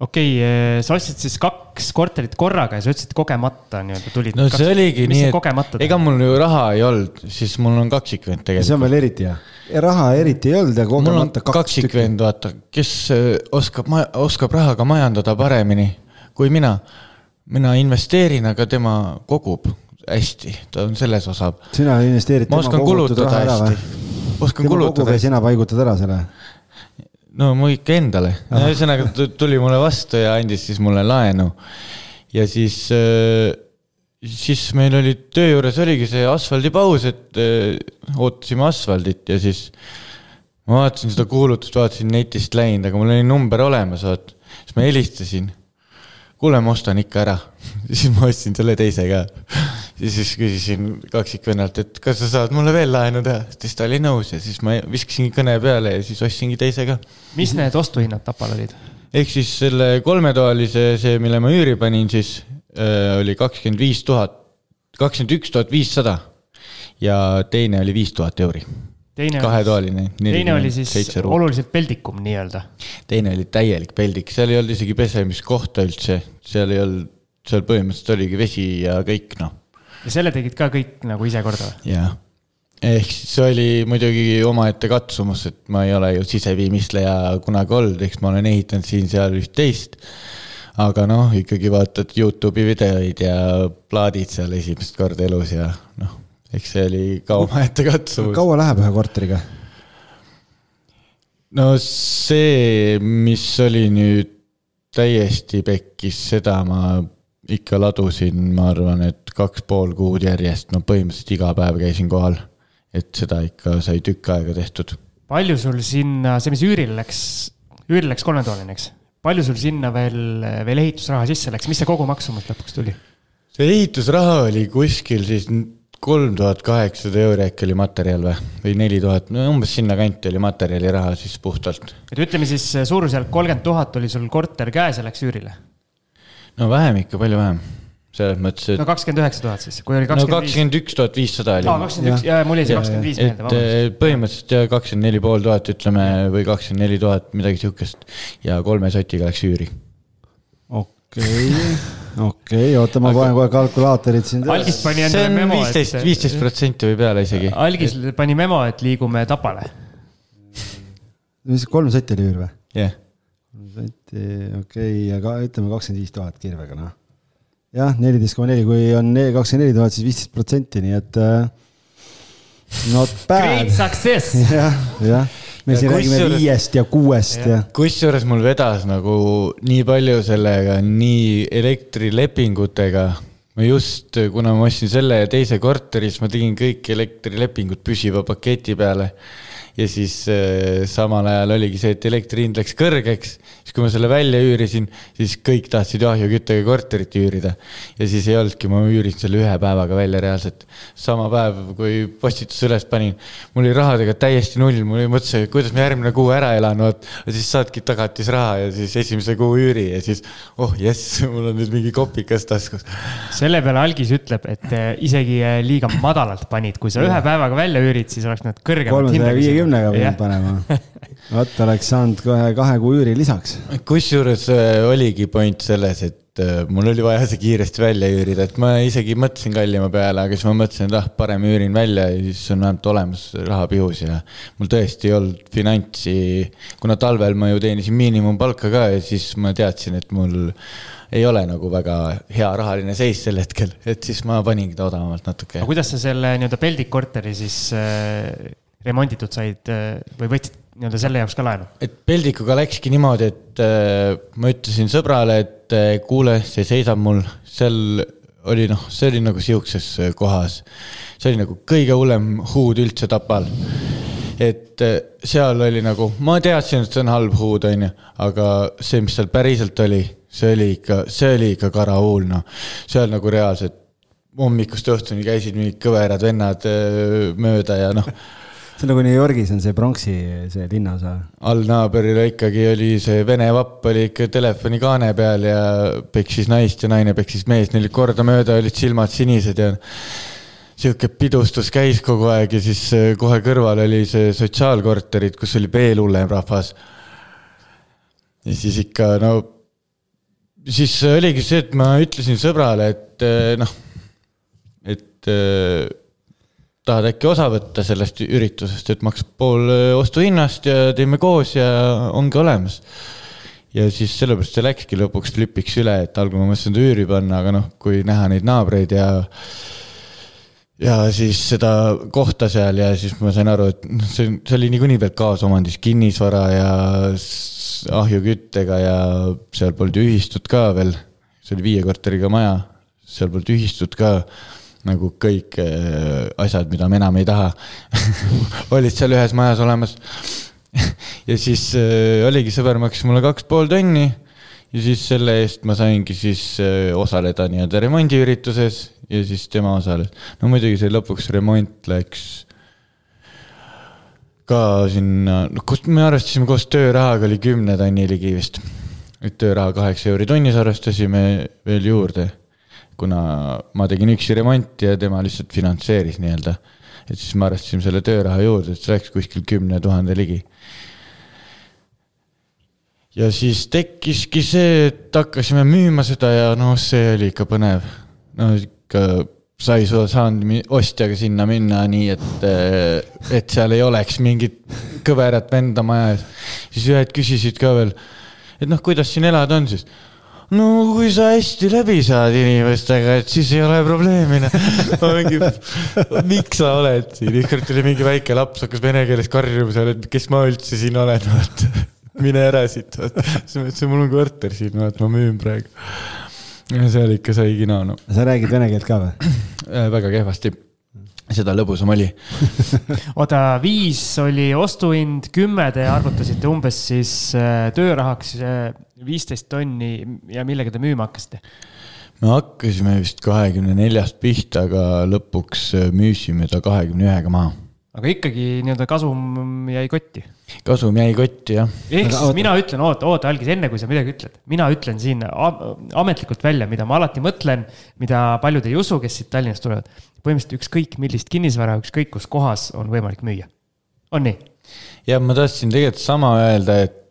Okei okay,, sa ostsid siis kaks korterit korraga ja sa ütlesid kogemata nii-öelda tulid. no see oligi mis nii, see et kogemata ega mul ju raha ei olnud, siis mul on kaksikvend see on tegelikult. veel eriti hea. raha eriti ei olnud ja mul on kogemata kaks tükki. kaksikvend, vaata, kes äh, oskab, oskab rahaga majandada paremini kui mina. mina investeerin, aga tema kogub hästi, ta on selles osa. sina investeerid ma oskan kulutada hästi, oskan tema kulutada ja. sina paigutad ära selle. No ma ikka endale, ühesõnaga tuli mulle vastu ja andis siis mulle laenu. ja siis, siis meil oli töö juures oligi see asfaldipaus, et äh, ootasime asfaldit ja siis ma vaatasin seda kuulutust, vaatasin netist läinud, aga mul oli number olemas, vaat. siis ma helistasin. kuule, ma ostan ikka ära. siis ma ostsin selle teise ka. Ja siis küsisin kaksikvennalt, et kas sa saad mulle veel laenu teha, siis ta oli nõus ja siis ma viskasingi kõne peale ja siis ostsingi teise ka mis need ostuhinnad Tapal olid? ehk siis selle kolmetoalise, see, mille ma üüri panin, siis äh, oli kakskümmend viis tuhat, kakskümmend üks tuhat viissada ja teine oli viis tuhat euri. teine, kahetoaline. teine oli siis oluliselt peldikum nii-öelda. teine oli täielik peldik, seal ei olnud isegi pesemiskohta üldse, seal ei olnud, seal põhimõtteliselt oligi vesi ja kõik noh, ja selle tegid ka kõik nagu ise korda või? jah. ehk siis see oli muidugi omaette katsumus, et ma ei ole ju siseviimistleja kunagi olnud, eks ma olen ehitanud siin-seal üht-teist. aga noh, ikkagi vaatad Youtube'i videoid ja plaadid seal esimest korda elus ja noh, eks see oli ka omaette katsumus. kaua läheb ühe korteriga? no see, mis oli nüüd täiesti pekkis, seda ma ikka ladusin, ma arvan, et kaks pool kuud järjest, no põhimõtteliselt iga päev käisin kohal. et seda ikka sai tükk aega tehtud. palju sul sinna, see, mis üürile läks, üürile läks kolmetoaline, eks? palju sul sinna veel, veel ehitusraha sisse läks, mis see kogumaksumus lõpuks tuli? see ehitusraha oli kuskil siis kolm tuhat kaheksasada euri äkki oli materjal või, või neli tuhat, no umbes sinnakanti oli materjaliraha siis puhtalt. et ütleme siis suurusjärk kolmkümmend tuhat oli sul korter käes ja läks üürile. No vähem ikka, palju vähem, selles mõttes, et no kakskümmend üheksa tuhat siis, kui oli no kakskümmend viis. kakskümmend üks tuhat viissada oli aa, kakskümmend üks, jaa, mul jäi see kakskümmend viis meelde, et vabandust. eh, põhimõtteliselt ja kakskümmend neli pool tuhat ütleme või kakskümmend neli tuhat, midagi sihukest ja kolme sotiga läks üüri. okei, okei, oota, ma panen kohe kalkulaatorid siin. algis pani endale memo, viisteist, viisteist protsenti või peale isegi. algis pani memo, et liigume Tapale. mis kolm sotti oli üür või? jah, kolm sotti, okei, aga ütleme kakskümmend viis tuhat kirvega, noh. jah, neliteist koma neli, kui on kakskümmend neli tuhat, siis viisteist protsenti, nii et äh, not Great bad. success. jah, jah, me Ja siin räägime kusjuures- viiest ja kuuest ja, ja.. kusjuures mul vedas nagu nii palju sellega, nii elektrilepingutega. ma just, kuna ma ostsin selle ja teise korteri, siis ma tegin kõik elektrilepingud püsiva paketi peale. Ja siis äh, samal ajal oligi see, et elektri hind läks kõrgeks, siis kui ma selle välja üürisin, siis kõik tahtsid ahjuküttega korterit üürida. ja siis ei olnudki, ma üürisin selle ühe päevaga välja reaalselt. sama päev, kui postituse üles panin, mul oli rahadega täiesti null, mul oli mõttes, kuidas ma järgmine kuu ära elan, vot. siis saadki tagatisraha ja siis esimese kuu üüri ja siis oh jess, mul on nüüd mingi kopikas taskus. selle peale algis ütleb, et eh, isegi eh, liiga madalalt panid, kui sa ühe päevaga välja üürid, siis oleks nad kõrgemat kolmesaja viiekümnega pidin Jah. panema. vot oleks saanud kohe kahe kuu üüri lisaks. kusjuures äh, oligi point selles, et äh, mul oli vaja see kiiresti välja üürida, et ma isegi mõtlesin kallima peale, aga siis ma mõtlesin, et ah, parem üürin välja ja siis on vähemalt olemas raha pihus ja mul tõesti ei olnud finantsi, kuna talvel ma ju teenisin miinimumpalka ka ja siis ma teadsin, et mul ei ole nagu väga hea rahaline seis sel hetkel, et siis ma paningi ta odavamalt natuke. aga kuidas sa selle nii-öelda Peldik korteri siis äh, remonditud said äh, või võtsid nii-öelda selle jaoks ka laenu? et Peldikuga läkski niimoodi, et äh, ma ütlesin sõbrale, et äh, kuule, see seisab mul, seal oli noh, see oli nagu sihukeses äh, kohas. see oli nagu kõige hullem huud üldse Tapal. et äh, seal oli nagu, ma teadsin, et see on halb huud, onju, aga see, mis seal päriselt oli see oli ikka, see oli ikka karahuul, noh. seal nagu reaalselt hommikust õhtuni käisid mingid kõverad vennad mööda ja noh see on nagu New Yorgis on see pronksi, see linnaosa. all naabril ikkagi oli see vene vapp oli ikka telefonikaane peal ja peksis naist ja naine peksis meest, neil kordamööda olid silmad sinised ja sihuke pidustus käis kogu aeg ja siis kohe kõrval oli see sotsiaalkorterid, kus oli veel hullem rahvas. ja siis ikka no siis oligi see, et ma ütlesin sõbrale, et eh, noh, et eh, tahad äkki osa võtta sellest üritusest, et maksab pool eh, ostuhinnast ja teeme koos ja ongi olemas. ja siis sellepärast see läkski lõpuks flipiks üle, et algul ma mõtlesin ta üüri panna, aga noh, kui näha neid naabreid ja ja siis seda kohta seal ja siis ma sain aru, et noh, see, see oli niikuinii veel kaasomandis kinnisvara ja ahjuküttega ja seal polnud ühistut ka veel. see oli viie korteriga maja, seal polnud ühistut ka nagu kõik äh, asjad, mida me enam ei taha. Olid seal ühes majas olemas. Ja siis äh, oligi, sõber maksis mulle kaks pool tonni. Ja siis selle eest ma saingi siis äh, osaleda nii-öelda remondiürituses. Ja siis tema osales. no muidugi see lõpuks remont läks ka sinna, noh, kust me arvestasime koos töörahaga oli kümne tonni ligi vist. et tööraha kaheksa euri tunnis arvestasime veel juurde, kuna ma tegin üksi remonti ja tema lihtsalt finantseeris nii-öelda. et siis me arvestasime selle tööraha juurde, et see läks kuskil kümne tuhande ligi. ja siis tekkiski see, et hakkasime müüma seda ja noh, see oli ikka põnev. no ikka sa ei saanud ostjaga sinna minna nii, et, et seal ei oleks mingit kõverat venda maja ees. siis ühed küsisid ka veel, et noh, kuidas siin elada on siis no kui sa hästi läbi saad inimestega, et siis ei ole probleemi, noh. ma mingi, miks sa oled siin, ükskord tuli mingi väike laps, hakkas vene keeles karjuma seal, et kes ma üldse siin olen, vaata. mine ära siit, vaata. siis ma ütlesin, mul on korter siin, vaata, ma müün praegu seal ikka sai kino, no. sa räägid vene keelt ka või? Äh, väga kehvasti, seda lõbusam oli oota, viis oli ostuhind, kümme te arvutasite umbes siis äh, töörahaks äh, viisteist tonni ja millega te müüma hakkasite? me hakkasime vist kahekümne neljast pihta, aga lõpuks müüsime ta kahekümne ühega maha aga ikkagi nii-öelda kasum jäi kotti. kasum jäi kotti, jah. ehk aga, siis oota. mina ütlen, oota, oota, Algis, enne kui sa midagi ütled, mina ütlen siin ametlikult välja, mida ma alati mõtlen, mida paljud ei usu, kes siit Tallinnast tulevad. põhimõtteliselt ükskõik millist kinnisvara, ükskõik kus kohas on võimalik müüa. on nii? ja ma tahtsin tegelikult sama öelda, et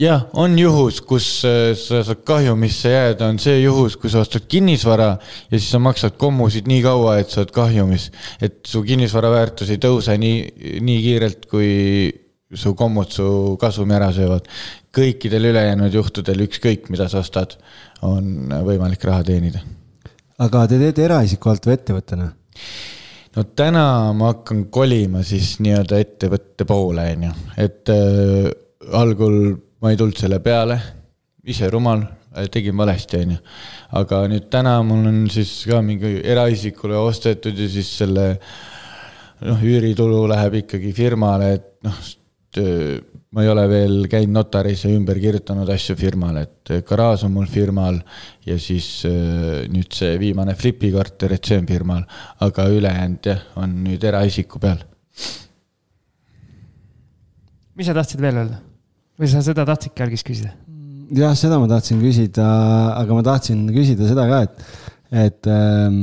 jah, on juhus, kus äh, sa saad kahjumisse jääda, on see juhus, kui sa ostad kinnisvara ja siis sa maksad kommusid nii kaua, et sa oled kahjumis. et su kinnisvara väärtus ei tõuse nii, nii kiirelt, kui su kommud su kasumi ära söövad. kõikidel ülejäänud juhtudel, ükskõik mida sa ostad, on võimalik raha teenida. aga te teete eraisiku alt või ettevõttena? no täna ma hakkan kolima siis nii-öelda ettevõtte poole, on ju, et äh, algul ma ei tulnud selle peale, ise rumal, tegin valesti, on ju. aga nüüd täna mul on siis ka mingi eraisikule ostetud ja siis selle noh, üüritulu läheb ikkagi firmale, et noh, ma ei ole veel käinud notaris ja ümber kirjutanud asju firmale, et garaaž on mul firmal ja siis nüüd see viimane Flipi korter, et see on firmal, aga ülejäänud jah, on nüüd eraisiku peal. mis sa tahtsid veel öelda? Või sa seda tahtsidki algis küsida? jah, seda ma tahtsin küsida, aga ma tahtsin küsida seda ka, et, et, ähm,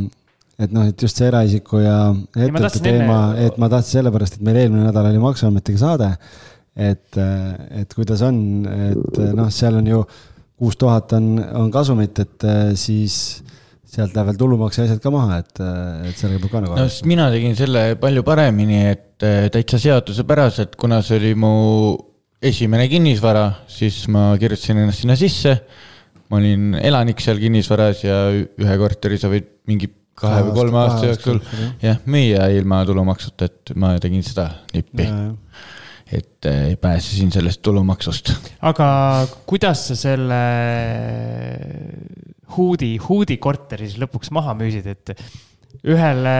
et noh, et just see eraisiku ja ettevõtte teema, et ma tahtsin sellepärast, et meil eelmine nädal oli Maksuametiga saade et, et kuidas on, et noh, seal on ju kuus tuhat on, on kasumit, et siis sealt läheb veel tulumaks ja asjad ka maha, et, et sellega peab ka nagu no sest mina tegin selle palju paremini, et äh, täitsa seadusepäraselt, kuna see oli mu esimene kinnisvara, siis ma kirjutasin ennast sinna sisse. ma olin elanik seal kinnisvaras ja ühe korteri sa võid mingi kahe või kolme aasta jooksul jah, müüa ilma tulumaksuta, et ma tegin seda nippi. et äh, pääsesin sellest tulumaksust. aga kuidas sa selle Huudi, Huudi korteri siis lõpuks maha müüsid, et ühele.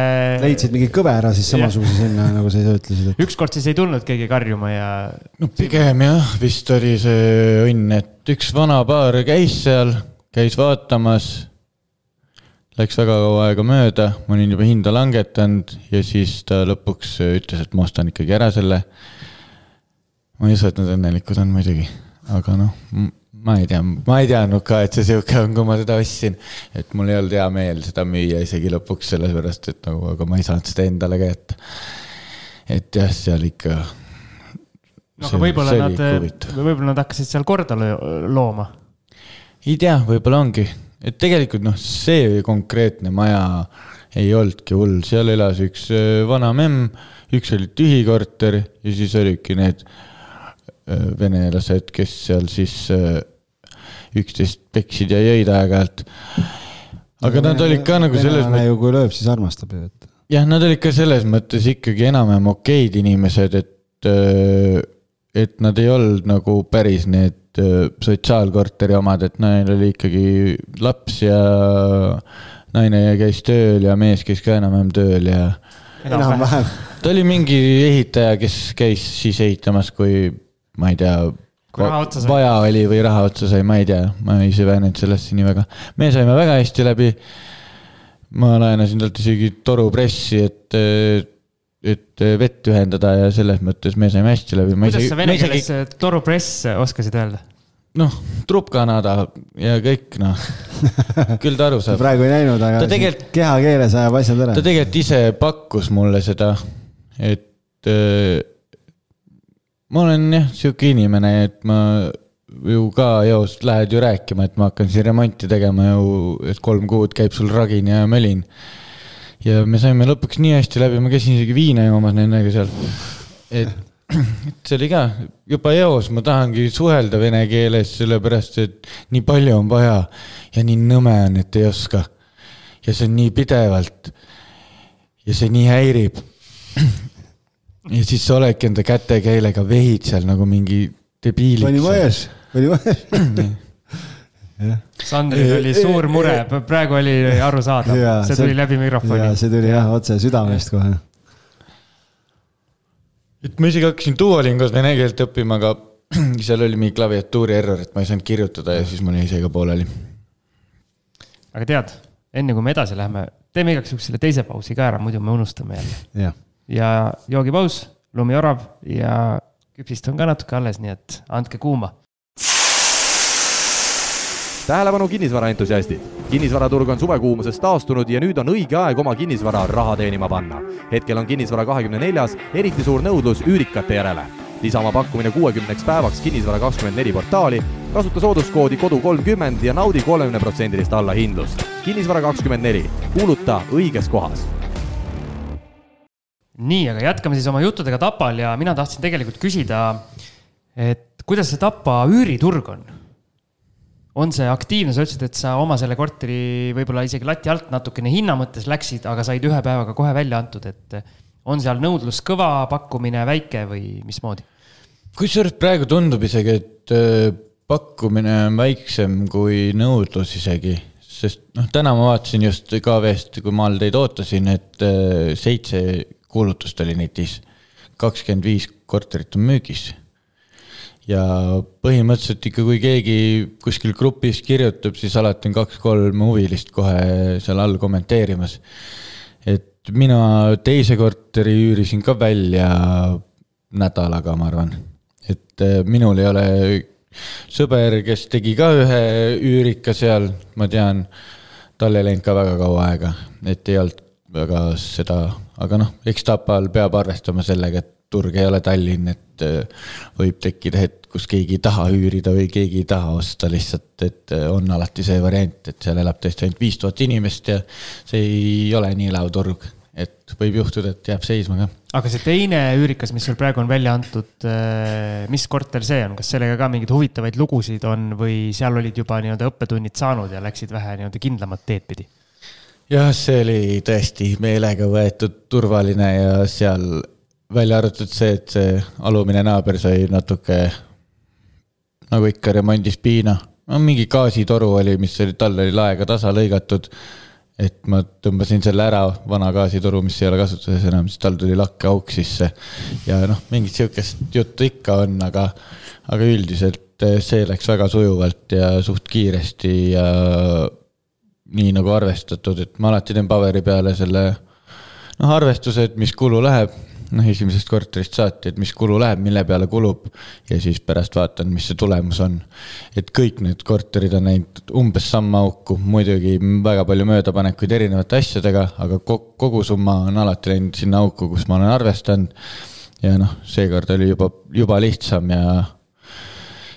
leidsid mingi kõvera siis samasuguse sinna, nagu sa ise ütlesid et.... ükskord siis ei tulnud keegi karjuma ja. no pigem jah, vist oli see õnn, et üks vana paar käis seal, käis vaatamas. Läks väga kaua aega mööda, ma olin juba hinda langetanud ja siis ta lõpuks ütles, et ma ostan ikkagi ära selle. ma ei usu, et nad õnnelikud on muidugi, aga noh ma ei tea, ma ei teadnud ka, et see sihuke on, kui ma seda ostsin. et mul ei olnud hea meel seda müüa isegi lõpuks sellepärast, et nagu, aga ma ei saanud seda endale kätte. et jah, seal ikka. no aga võib-olla nad, võib-olla nad hakkasid seal korda looma. ei tea, võib-olla ongi, et tegelikult noh, see konkreetne maja ei olnudki hull, seal elas üks äh, vana memm, üks oli tühi korter ja siis olidki need äh, venelased, kes seal siis äh, üksteist peksid ja jõid aeg-ajalt. aga no, nad olid ka nagu selles mõttes. ju kui lööb, siis armastab ju, et. jah, nad olid ka selles mõttes ikkagi enam-vähem okeid inimesed, et, äh, et nad ei olnud nagu päris need äh, sotsiaalkorteri omad, et neil oli ikkagi laps ja naine käis tööl ja mees käis ka enam-vähem tööl ja. enam-vähem. ta oli mingi ehitaja, kes käis siis ehitamas, kui ma ei tea kui raha otsa sai. vaja oli või raha otsa sai, ma ei tea, ma ei süvenenud sellesse nii väga. me saime väga hästi läbi. ma laenasin talt isegi torupressi, et, et vett ühendada ja selles mõttes me saime hästi läbi. kuidas sa vene keeles isegi... torupress oskasid öelda? noh, trupkanada ja kõik noh küll ta aru saab. praegu ei näinud, aga tegelikult... kehakeeles ajab asjad ära. ta tegelikult ise pakkus mulle seda, et ma olen jah, sihuke inimene, et ma ju ka eos lähed ju rääkima, et ma hakkan siin remonti tegema ju, et kolm kuud käib sul ragin ja mölin. ja me saime lõpuks nii hästi läbi, ma käisin isegi viina joomas nendega seal. et, et see oli ka juba eos, ma tahangi suhelda vene keeles, sellepärast et nii palju on vaja ja nii nõme on, et ei oska. ja see on nii pidevalt. ja see nii häirib ja siis sa oledki enda kätekeelega vehid seal nagu mingi debiiliks. pani vaes, pani vaes Sandril oli suur mure, praegu oli arusaadav, see tuli läbi mikrofoni. see tuli jah otse südamest kohe. et ma isegi hakkasin Duolingos vene keelt õppima, aga seal oli mingi klaviatuuri error, et ma ei saanud kirjutada ja siis mul jäi see ka pooleli. aga tead, enne kui me edasi läheme, teeme igaks juhuks selle teise pausi ka ära, muidu me unustame jälle. jah ja joogipaus, lumiorav ja küpsist on ka natuke alles, nii et andke kuuma. tähelepanu, kinnisvaraentusiastid! kinnisvaraturg on suvekuumusest taastunud ja nüüd on õige aeg oma kinnisvara raha teenima panna. hetkel on kinnisvara kahekümne neljas eriti suur nõudlus üürikate järele. lisa oma pakkumine kuuekümneks päevaks Kinnisvara kakskümmend neli portaali, kasuta sooduskoodi kodu kolmkümmend ja naudi kolmekümne protsendilist allahindlust. kinnisvara kakskümmend neli, kuuluta õiges kohas nii, aga jätkame siis oma juttudega Tapal ja mina tahtsin tegelikult küsida, et kuidas see Tapa üüriturg on? on see aktiivne, sa ütlesid, et sa oma selle korteri võib-olla isegi lati alt natukene hinna mõttes läksid, aga said ühe päevaga kohe välja antud, et on seal nõudlus kõva, pakkumine väike või mismoodi? kusjuures praegu tundub isegi, et äh, pakkumine on väiksem kui nõudlus isegi, sest noh, täna ma vaatasin just KV-st, kui ma all teid ootasin, et äh, seitse kuulutust oli netis, kakskümmend viis korterit on müügis. ja põhimõtteliselt ikka, kui keegi kuskil grupis kirjutab, siis alati on kaks-kolm huvilist kohe seal all kommenteerimas. et mina teise korteri üürisin ka välja nädalaga, ma arvan. et äh, minul ei ole sõber, kes tegi ka ühe üürika seal, ma tean, tal ei läinud ka väga kaua aega, et ei olnud väga seda, aga noh, eks Tapal peab arvestama sellega, et turg ei ole Tallinn, et äh, võib tekkida hetk, kus keegi ei taha üürida või keegi ei taha osta lihtsalt, et äh, on alati see variant, et seal elab tõesti ainult viis tuhat inimest ja see ei ole nii elav turg, et võib juhtuda, et jääb seisma ka. aga see teine üürikas, mis sul praegu on välja antud, äh, mis korter see on, kas sellega ka mingeid huvitavaid lugusid on või seal olid juba nii-öelda õppetunnid saanud ja läksid vähe nii-öelda kindlamat teed pidi? Jah, see oli tõesti meelega võetud turvaline ja seal välja arvatud see, et see alumine naaber sai natuke nagu ikka remondis piina. no mingi gaasitoru oli, mis oli, tal oli laega tasa lõigatud. et ma tõmbasin selle ära, vana gaasitoru, mis ei ole kasutuses enam, siis tal tuli lakkeauk sisse. ja noh, mingit sihukest juttu ikka on, aga, aga üldiselt see läks väga sujuvalt ja suht kiiresti ja nii nagu arvestatud, et ma alati teen paberi peale selle noh, arvestuse, et mis kulu läheb, noh, esimesest korterist saati, et mis kulu läheb, mille peale kulub ja siis pärast vaatan, mis see tulemus on. et kõik need korterid on läinud umbes samma auku, muidugi väga palju möödapanekuid erinevate asjadega, aga kogusumma on alati läinud sinna auku, kus ma olen arvestanud. ja noh, seekord oli juba, juba lihtsam ja,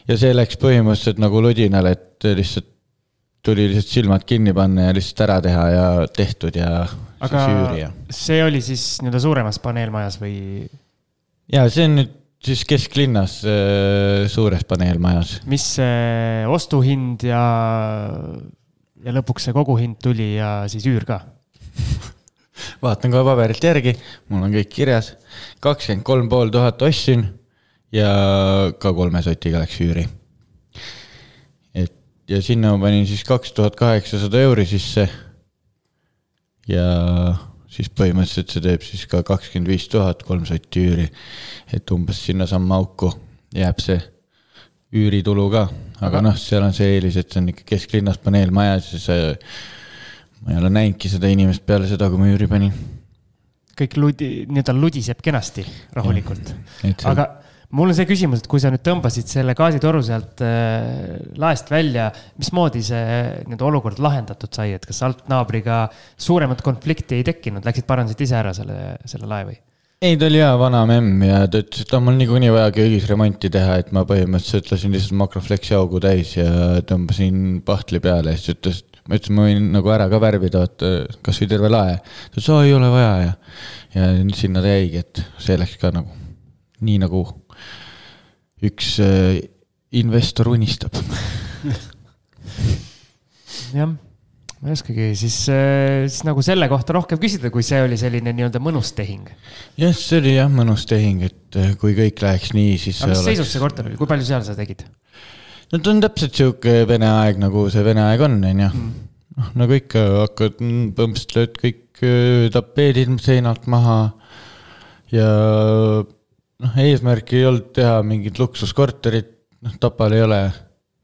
ja see läks põhimõtteliselt nagu ludinal, et lihtsalt tuli lihtsalt silmad kinni panna ja lihtsalt ära teha ja tehtud ja aga ja... see oli siis nii-öelda suuremas paneelmajas või? ja see on nüüd siis kesklinnas äh, suures paneelmajas. mis see ostuhind ja, ja lõpuks see koguhind tuli ja siis üür ka vaatan kohe paberilt järgi, mul on kõik kirjas. kakskümmend kolm pool tuhat ostsin ja ka kolme sotiga läks üüri ja sinna ma panin siis kaks tuhat kaheksasada euri sisse. ja siis põhimõtteliselt see teeb siis ka kakskümmend viis tuhat kolm sotti üüri. et umbes sinnasamma auku jääb see üüritulu ka, aga, aga... noh, seal on see eelis, et see on ikka kesklinnas paneelmajas ja see. ma ei ole näinudki seda inimest peale seda, kui ma üüri panin. kõik ludi, nii-öelda ludiseb kenasti, rahulikult, aga mul on see küsimus, et kui sa nüüd tõmbasid selle gaasitoru sealt äh, laest välja, mismoodi see nii-öelda olukord lahendatud sai, et kas altnaabriga suuremat konflikti ei tekkinud, läksid parandasid ise ära selle, selle lae või? ei, ta oli hea vana memm ja ta ütles, et on mul niikuinii vaja köögis remonti teha, et ma põhimõtteliselt lasin lihtsalt makrofleksi augu täis ja tõmbasin pahtli peale ja siis ütles, ma ütlesin, ma võin nagu ära ka värvida, vaata kasvõi terve lae. ta ütles, aa ei ole vaja ja, ja sinna ta jäigi, et see läks ka nagu nii nagu üks äh, investor unistab jah, ma ei oskagi siis, äh, siis nagu selle kohta rohkem küsida, kui see oli selline nii-öelda mõnus tehing. jah, see oli jah mõnus tehing, et äh, kui kõik läheks nii, siis. aga mis oleks... seisus see korter oli, kui palju seal sa tegid? no ta on täpselt sihuke vene aeg, nagu see vene aeg on, on ju. Mm. noh, nagu ikka hakkad, põhimõtteliselt lööd kõik tapeedid seinalt maha ja noh, eesmärk ei olnud teha mingit luksuskorterit, noh, Tapal ei ole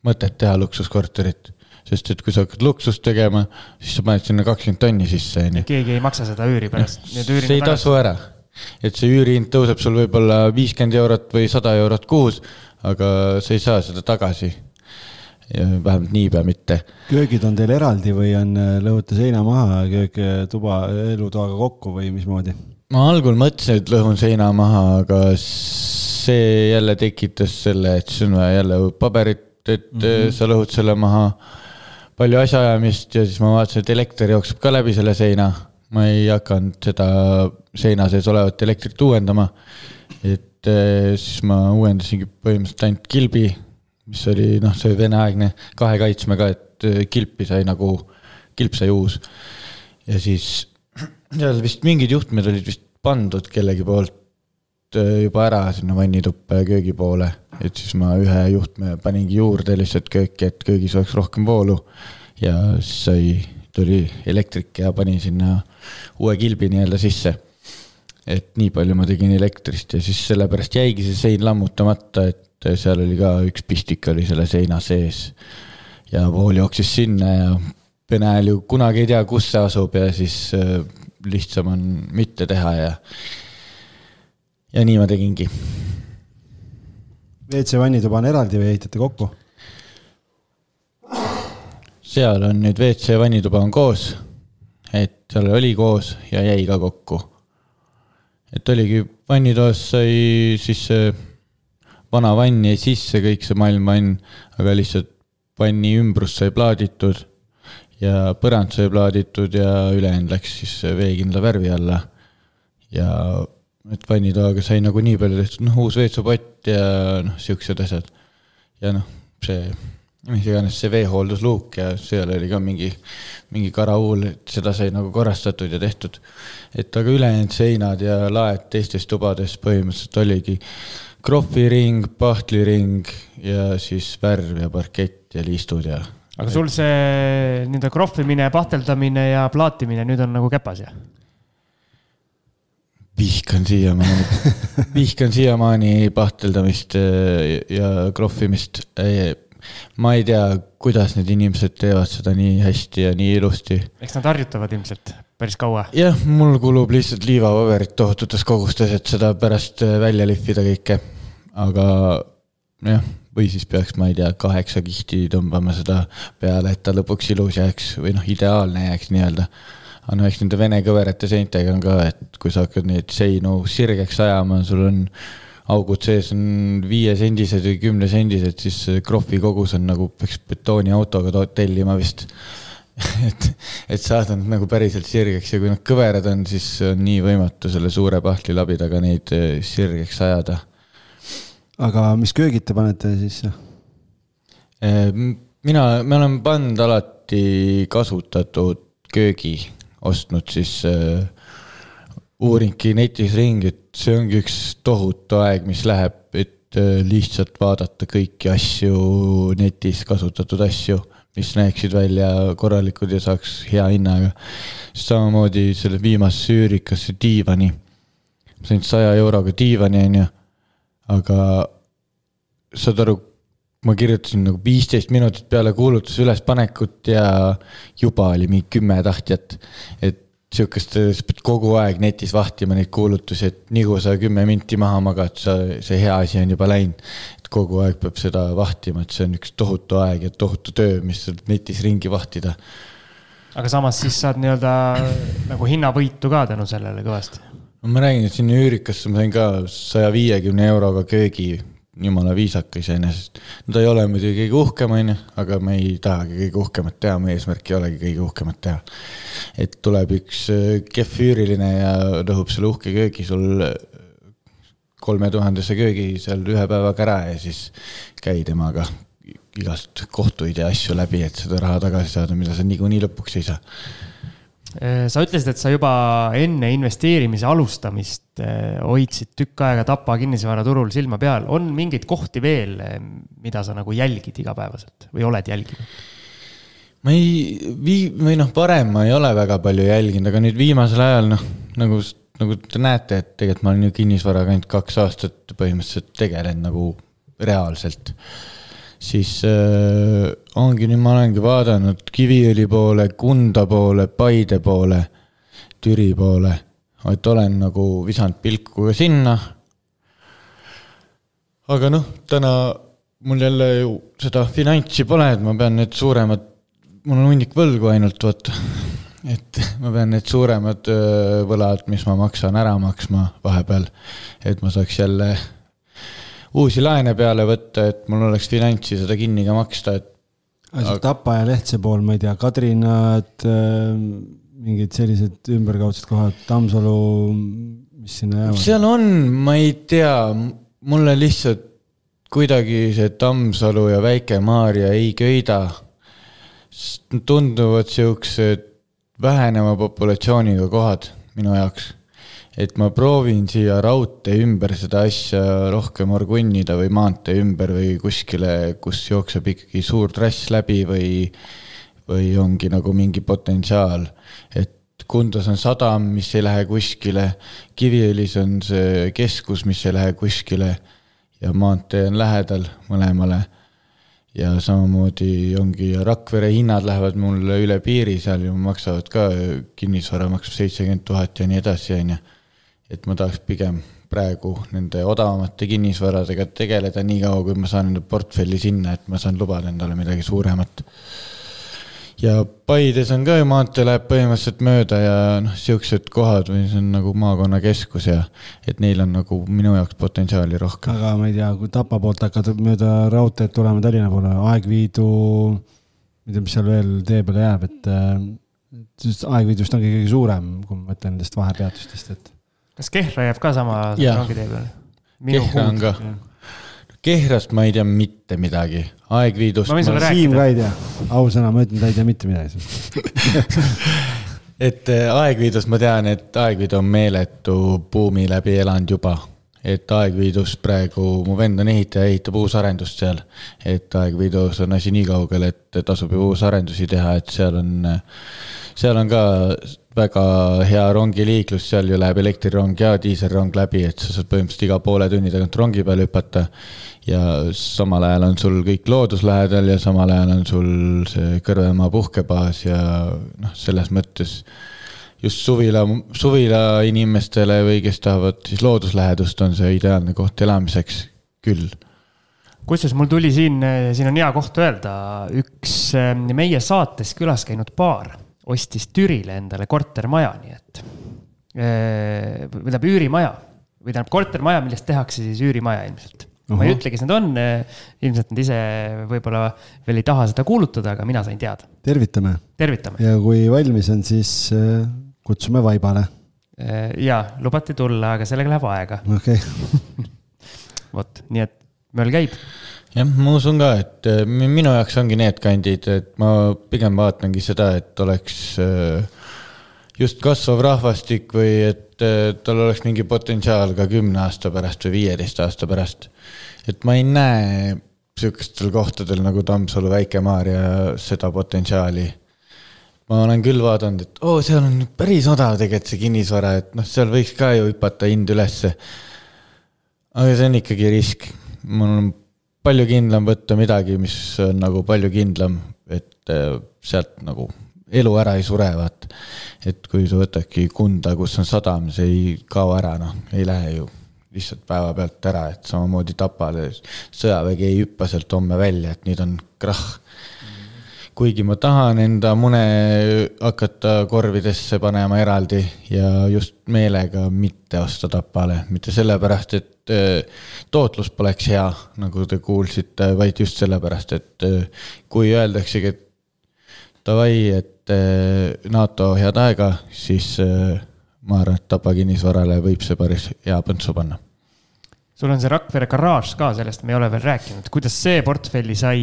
mõtet teha luksuskorterit. sest et kui sa hakkad luksust tegema, siis sa paned sinna kakskümmend tonni sisse, on ju. keegi ei maksa seda üüri pärast. see ei tasu ära. et see üürihind tõuseb sul võib-olla viiskümmend eurot või sada eurot kuus, aga sa ei saa seda tagasi ja vähemalt niipea mitte. köögid on teil eraldi või on, lõhute seina maha, köök tuba elutoaga kokku või mismoodi? Ma algul mõtlesin, et lõhun seina maha, aga see jälle tekitas selle, et siis on vaja jälle paberit, et mm -hmm. sa lõhud selle maha. palju asjaajamist ja siis ma vaatasin, et elekter jookseb ka läbi selle seina. ma ei hakanud seda seina sees olevat elektrit uuendama. et eh, siis ma uuendasingi põhimõtteliselt ainult kilbi, mis oli noh, see veneaegne kahe kaitsmega, et eh, kilpi sai nagu, kilp sai uus. ja siis seal vist mingid juhtmed olid vist pandud kellegi poolt äh, juba ära sinna vannituppa ja köögi poole. et siis ma ühe juhtme paningi juurde lihtsalt kööki, et köögis oleks rohkem voolu. ja siis sai, tuli elektrik ja pani sinna uue kilbi nii-öelda sisse. et nii palju ma tegin elektrist ja siis sellepärast jäigi see sein lammutamata, et seal oli ka üks pistik oli selle seina sees. ja vool jooksis sinna ja Vene hääl ju kunagi ei tea, kus see asub ja siis äh, lihtsam on mitte teha ja, ja nii ma tegingi. WC vannituba on eraldi või ehitate kokku? seal on nüüd WC vannituba on koos, et seal oli koos ja jäi ka kokku. et oligi, vannitoas sai siis see vana vann jäi sisse, kõik see maailmavann, aga lihtsalt vanni ümbrus sai plaaditud ja põrand sai plaaditud ja ülejäänud läks siis veekindla värvi alla. ja et vannitoaga sai nagu nii palju tehtud, noh, uus veetsupott ja noh, siuksed asjad. ja noh, see mis iganes see veehooldusluuk ja seal oli ka mingi, mingi karauul, et seda sai nagu korrastatud ja tehtud. et aga ülejäänud seinad ja laed teistes tubades põhimõtteliselt oligi krohviring, pahtliring ja siis värv ja parkett ja liistud ja. Aga sul see nii-öelda krohvimine, pahteldamine ja plaatimine nüüd on nagu käpas, jah? vihkan siiamaani, vihkan siiamaani pahteldamist ja krohvimist ma ei tea, kuidas need inimesed teevad seda nii hästi ja nii ilusti. eks nad harjutavad ilmselt päris kaua. jah, mul kulub lihtsalt liivapaberit tohututes kogustes, et seda pärast äh, välja lihvida kõike. aga jah, või siis peaks, ma ei tea, kaheksa kihti tõmbama seda peale, et ta lõpuks ilus jääks või noh, ideaalne jääks nii-öelda aga no eks nende vene kõverate seintega on ka, et kui sa hakkad neid seinu sirgeks ajama, sul on augud sees on viiesendised või kümnesendised, siis krohvi kogus on nagu peaks betooniautoga tellima vist et, et saada nad nagu päriselt sirgeks ja kui nad kõverad on, siis on nii võimatu selle suure pahtlilabidaga neid eh, sirgeks ajada. Aga mis köögid te panete sisse? Eh, mina, me oleme pannud alati kasutatud köögi, ostnud siis äh, uuringi netis ringi, et see ongi üks tohutu aeg, mis läheb, et äh, lihtsalt vaadata kõiki asju netis, kasutatud asju, mis näeksid välja korralikud ja saaks hea hinnaga. samamoodi selle viimasesse üürikasse diivani. sain saja euroga diivani, onju, aga saad aru, ma kirjutasin nagu viisteist minutit peale kuulutuse ülespanekut ja juba oli mingi kümme tahtjat, et sihukest, sa pead kogu aeg netis vahtima neid kuulutusi, et nii kui sa kümme minti maha magad, sa, see hea asi on juba läinud. et kogu aeg peab seda vahtima, et see on üks tohutu aeg ja tohutu töö, mis netis ringi vahtida. aga samas siis saad nii-öelda nagu hinnavõitu ka tänu sellele kõvasti. No ma räägin, et sinna üürikasse ma sain ka saja viiekümne euroga köögi jumala viisaka iseenesest. no ta ei ole muidugi kõige uhkem, onju, aga me ei tahagi kõige uhkemat teha, meie eesmärk ei olegi kõige uhkemat teha. et tuleb üks äh, kehv üüriline ja rõhub selle uhke köögi sul äh, kolmetuhandese köögi seal ühe päevaga ära ja siis käi temaga igast kohtuid ja asju läbi, et seda raha tagasi saada, mida sa niikuinii lõpuks ei saa sa ütlesid, et sa juba enne investeerimise alustamist äh, hoidsid tükk aega Tapa kinnisvaraturul silma peal. on mingeid kohti veel, äh, mida sa nagu jälgid igapäevaselt või oled jälginud? ma ei, vii-, või noh, varem ma ei ole väga palju jälginud, aga nüüd viimasel ajal noh, nagu, nagu te näete, et tegelikult ma olen ju kinnisvaraga ainult kaks aastat põhimõtteliselt tegelenud nagu reaalselt siis äh, ongi, nüüd ma olengi vaadanud Kiviõli poole, Kunda poole, Paide poole, Türi poole, et olen nagu visanud pilku ka sinna. aga noh, täna mul jälle ju seda finantsi pole, et ma pean need suuremad, mul on hunnik võlgu ainult, vaata. et ma pean need suuremad äh, võlad, mis ma maksan, ära maksma vahepeal, et ma saaks jälle uusi laene peale võtta, et mul oleks finantsi seda kinni ka maksta, et. aga see Tapa ja Lehtse pool, ma ei tea, Kadrinad, ähm, mingid sellised ümberkaudsed kohad, Tammsalu, mis sinna jäävad? seal on, ma ei tea, mulle lihtsalt kuidagi see Tammsalu ja Väike-Maarja ei köida. tunduvad siuksed väheneva populatsiooniga kohad minu jaoks et ma proovin siia raudtee ümber seda asja rohkem orgunnida või maantee ümber või kuskile, kus jookseb ikkagi suur trass läbi või, või ongi nagu mingi potentsiaal. et Kundas on sadam, mis ei lähe kuskile, Kiviõlis on see keskus, mis ei lähe kuskile ja maantee on lähedal mõlemale ja samamoodi ongi Rakvere hinnad lähevad mulle üle piiri, seal ju maksavad ka, kinnisvara maksab seitsekümmend tuhat ja nii edasi, on ju et ma tahaks pigem praegu nende odavamate kinnisvaradega tegeleda, niikaua kui ma saan enda portfelli sinna, et ma saan lubada endale midagi suuremat. ja Paides on ka ju maantee läheb põhimõtteliselt mööda ja noh, siuksed kohad see on nagu maakonnakeskus ja et neil on nagu minu jaoks potentsiaali rohkem. aga ma ei tea, kui Tapa poolt hakkad mööda raudteed tulema Tallinna poole, Aegviidu, ma ei tea, mis seal veel tee peale jääb, et sest Aegviidust ongi kõige suurem, kui ma mõtlen nendest vahepeatustest, et. Kas Kehra jääb ka sama rongitee peale? Kehra on ka. Kehrast ma ei tea mitte midagi, Aegviidust. Siim ka ei tea, ausõna, ma ütlen, ta ei tea mitte midagi et äh, Aegviidust ma tean, et Aegviidu on meeletu buumi läbi elanud juba. et Aegviidus praegu, mu vend on ehitaja, ehitab uusarendust seal. et Aegviidus on asi nii kaugel, et tasub ju uusarendusi teha, et seal on, seal on ka väga hea rongiliiklus, seal ju läheb elektrirong ja diiselrong läbi, et sa saad põhimõtteliselt iga poole tunni tagant rongi peale hüpata. ja samal ajal on sul kõik loodus lähedal ja samal ajal on sul see Kõrvemaa puhkebaas ja noh, selles mõttes just suvila, suvila inimestele või kes tahavad siis looduslähedust, on see ideaalne koht elamiseks küll kusjuures mul tuli siin, siin on hea koht öelda, üks eh, meie saates külas käinud paar ostis Türile endale kortermaja, nii et. Eh, või tähendab üürimaja või tähendab kortermaja, millest tehakse siis üürimaja ilmselt. ma ei ütle, kes need on, eh, ilmselt nad ise võib-olla veel ei taha seda kuulutada, aga mina sain teada. tervitame. tervitame. ja kui valmis on, siis eh, kutsume vaibale. ja, lubati tulla, aga sellega läheb aega. okei okay. vot, nii et möll käib jah, ma usun ka, et äh, minu jaoks ongi need kandid, et ma pigem vaatangi seda, et oleks äh, just kasvav rahvastik või et äh, tal oleks mingi potentsiaal ka kümne aasta pärast või viieteist aasta pärast. et ma ei näe sihukestel kohtadel nagu Tammsalu, Väike-Maarja seda potentsiaali. ma olen küll vaadanud, et oo seal on päris odav tegelikult see kinnisvara, et noh, seal võiks ka ju hüpata hind ülesse. aga see on ikkagi risk, mul on palju kindlam võtta midagi, mis on nagu palju kindlam, et äh, sealt nagu elu ära ei sure, vaat. et kui sa võtadki Kunda, kus on sadam, see ei kao ära, noh, ei lähe ju lihtsalt päevapealt ära, et samamoodi Tapal sõjavägi ei hüppa sealt homme välja, et nüüd on krahh kuigi ma tahan enda mune hakata korvidesse panema eraldi ja just meelega mitte osta Tapale, mitte sellepärast, et tootlus poleks hea, nagu te kuulsite, vaid just sellepärast, et äh, kui öeldaksegi, et davai, et äh, NATO head aega, siis ma arvan, et Tapa kinnisvarale võib see päris hea põntsu panna sul on see Rakvere garaaž ka, sellest me ei ole veel rääkinud, kuidas see portfelli sai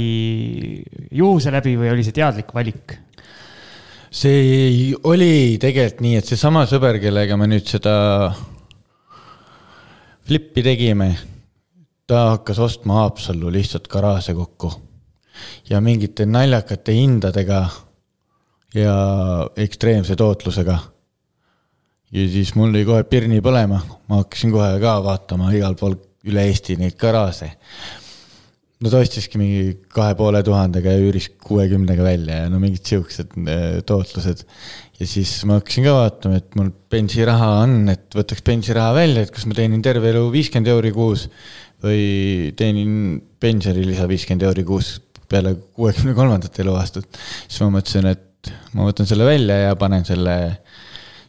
juhuse läbi või oli see teadlik valik? see oli tegelikult nii, et seesama sõber, kellega me nüüd seda flippi tegime, ta hakkas ostma Haapsallu lihtsalt garaaže kokku ja mingite naljakate hindadega ja ekstreemse tootlusega ja siis mul lõi kohe pirni põlema, ma hakkasin kohe ka vaatama igal pool üle Eesti neid garaaže. no ta ostiski mingi kahe poole tuhandega ja üüris kuuekümnega välja ja no mingid siuksed äh, tootlused. Ja siis ma hakkasin ka vaatama, et mul pensiraha on, et võtaks pensiraha välja, et kas ma teenin terve elu viiskümmend euri kuus või teenin pensionilisa viiskümmend euri kuus peale kuuekümne kolmandat eluaastat. siis ma mõtlesin, et ma võtan selle välja ja panen selle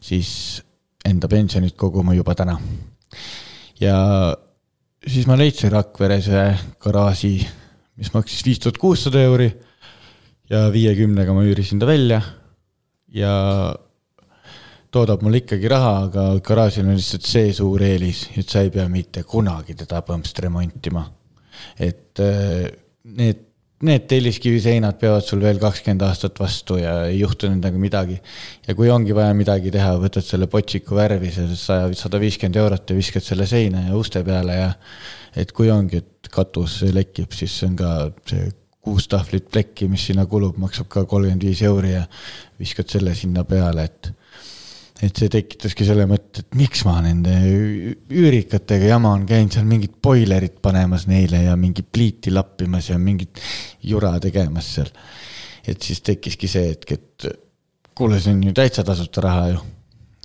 siis enda pensionit koguma juba täna. ja siis ma leidsin Rakveres ühe garaaži, mis maksis viis tuhat kuussada euri ja viiekümnega ma üürisin ta välja ja toodab mul ikkagi raha, aga garaažil on lihtsalt see suur eelis, et sa ei pea mitte kunagi teda põhimõtteliselt remontima. et äh, need need telliskiviseinad peavad sul veel kakskümmend aastat vastu ja ei juhtu nendega midagi. ja kui ongi vaja midagi teha, võtad selle potsiku värvi, selle saja, sada viiskümmend eurot ja viskad selle seina ja uste peale ja et kui ongi, et katus lekib, siis see on ka see kuus tahvlit plekki, mis sinna kulub, maksab ka kolmkümmend viis euri ja viskad selle sinna peale, et et see tekitaski selle mõtte, et miks ma nende üürikatega jama on käinud seal mingit boilerit panemas neile ja mingi pliiti lappimas ja mingit jura tegemas seal. et siis tekkiski see hetk, et kuule, see on ju täitsa tasuta raha ju.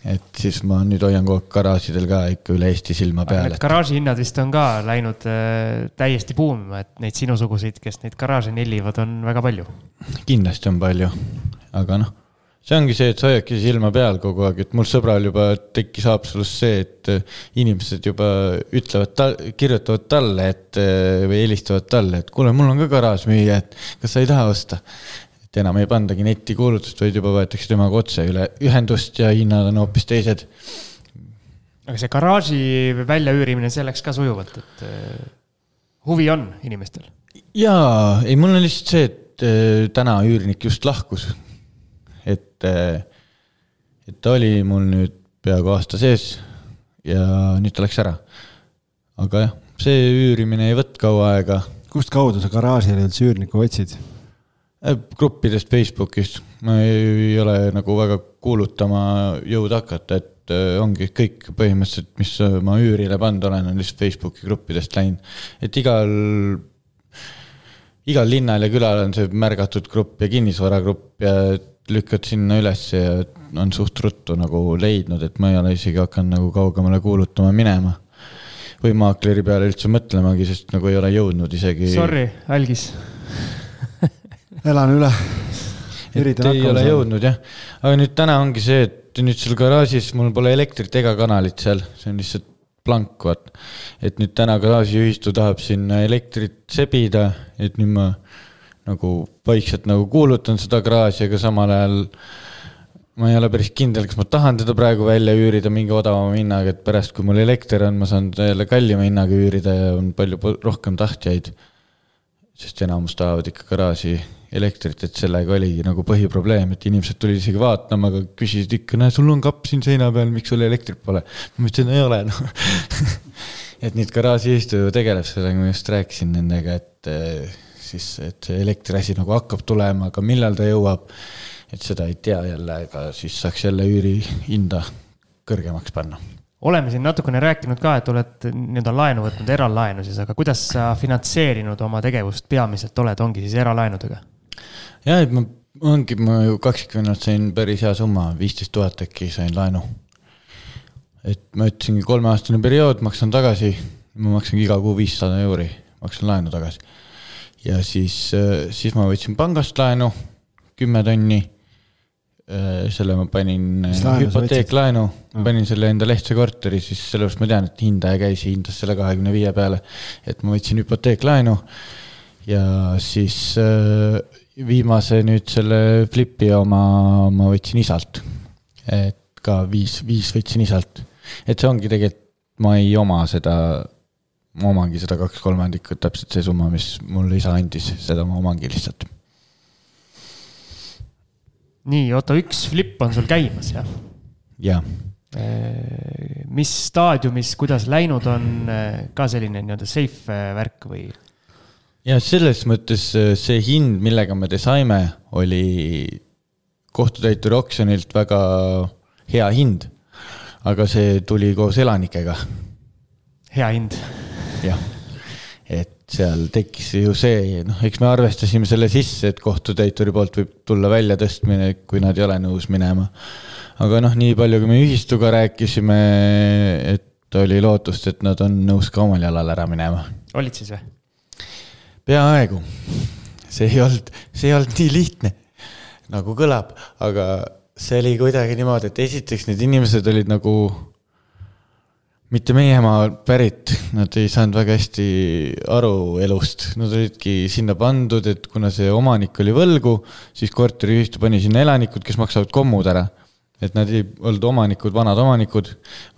Et siis ma nüüd hoian kogu aeg garaažidel ka ikka üle Eesti silma peal. Garaaži hinnad vist on ka läinud äh, täiesti buumima, et neid sinusuguseid, kes neid garaaže nellivad, on väga palju. kindlasti on palju, aga noh, see ongi see, et sa hoiadki silma peal kogu aeg, et mul sõbral juba tekkis Haapsalus see, et äh, inimesed juba ütlevad ta-, kirjutavad talle, et äh, või helistavad talle, et kuule, mul on ka garaaž müüa, et kas sa ei taha osta et enam ei pandagi netikuulutust, vaid juba võetakse temaga otse üle ühendust ja hinnad on hoopis teised. aga see garaaži väljaüürimine, see läks ka sujuvalt, et äh, huvi on inimestel? jaa, ei, mul on lihtsalt see, et äh, täna üürnik just lahkus. et, äh, et ta oli mul nüüd peaaegu aasta sees ja nüüd ta läks ära. aga jah, see üürimine ei võtnud kaua aega. kust kaudu sa garaažile üldse üürnikku otsid? Äh, gruppidest Facebookist, ma ei, ei ole nagu väga kuulutama jõud hakata, et äh, ongi kõik põhimõtteliselt, mis ma üürile pannud olen, on lihtsalt Facebooki gruppidest läinud. et igal, igal linnal ja külal on see märgatud grupp ja kinnisvaragrupp ja lükkad sinna üles ja on suht ruttu nagu leidnud, et ma ei ole isegi hakanud nagu kaugemale kuulutama minema. või maakleri peale üldse mõtlemagi, sest nagu ei ole jõudnud isegi. Sorry, algis elan üle. et ei ole jõudnud jah, aga nüüd täna ongi see, et nüüd seal garaažis mul pole elektrit ega kanalit seal, see on lihtsalt blank, vaat. et nüüd täna garaažiühistu tahab sinna elektrit sebida, et nüüd ma nagu vaikselt nagu kuulutan seda garaaži, aga samal ajal ma ei ole päris kindel, kas ma tahan teda praegu välja üürida mingi odavama hinnaga, et pärast, kui mul elekter on, ma saan jälle kallima hinnaga üürida ja on palju rohkem tahtjaid. sest enamus tahavad ikka garaaži elektrit, et sellega oligi nagu põhiprobleem, et inimesed tulid isegi vaatama, aga küsisid ikka, näe, sul on kapp siin seina peal, miks sul elektrit pole? ma ütlesin, ei ole noh et nüüd garaažiühistu tegeleb sellega, ma just rääkisin nendega, et eh, siis, et see elektriasi nagu hakkab tulema, aga millal ta jõuab, et seda ei tea jälle, ega siis saaks jälle üürihinda kõrgemaks panna oleme siin natukene rääkinud ka, et oled nii-öelda laenu võtnud, eralaenu siis, aga kuidas sa finantseerinud oma tegevust peamiselt oled, ongi siis eralaenudega? Jah, et ma, ongi, ma ju kaksikvennalt sain päris hea summa, viisteist tuhat äkki sain laenu. et ma ütlesingi kolmeaastane periood, maksan tagasi, ma maksangi iga kuu viissada euri, maksan laenu tagasi. ja siis, siis ma võtsin pangast laenu, kümme tonni selle ma panin hüpoteeklaenu, panin selle enda Lehtse korteri, siis sellepärast ma tean, et hindaja käis hindas selle kahekümne viie peale. et ma võtsin hüpoteeklaenu ja siis viimase nüüd selle Flipi oma ma võtsin isalt. et ka viis, viis võtsin isalt. et see ongi tegelikult, ma ei oma seda, ma omangi seda kaks kolmandikku, täpselt see summa, mis mulle isa andis, seda ma omangi lihtsalt. nii, oota, üks Flip on sul käimas, jah? jah mis staadiumis, kuidas läinud on, ka selline nii-öelda safe värk või? Ja selles mõttes äh, see hind, millega me ta saime, oli kohtutäituri oksjonilt väga hea hind. aga see tuli koos elanikega. hea hind. jah, et seal tekkis ju see, noh, eks me arvestasime selle sisse, et kohtutäituri poolt võib tulla väljatõstmine, kui nad ei ole nõus minema. aga noh, nii palju, kui me ühistuga rääkisime, et oli lootust, et nad on nõus ka omal jalal ära minema. olid siis või? Peaaegu. see ei olnud, see ei olnud nii lihtne, nagu kõlab, aga see oli kuidagi niimoodi, et esiteks need inimesed olid nagu mitte meie maa pärit, nad ei saanud väga hästi aru elust, nad olidki sinna pandud, et kuna see omanik oli võlgu, siis korteriühistu pani sinna elanikud, kes maksavad kommud ära. Et nad ei olnud omanikud, vanad omanikud,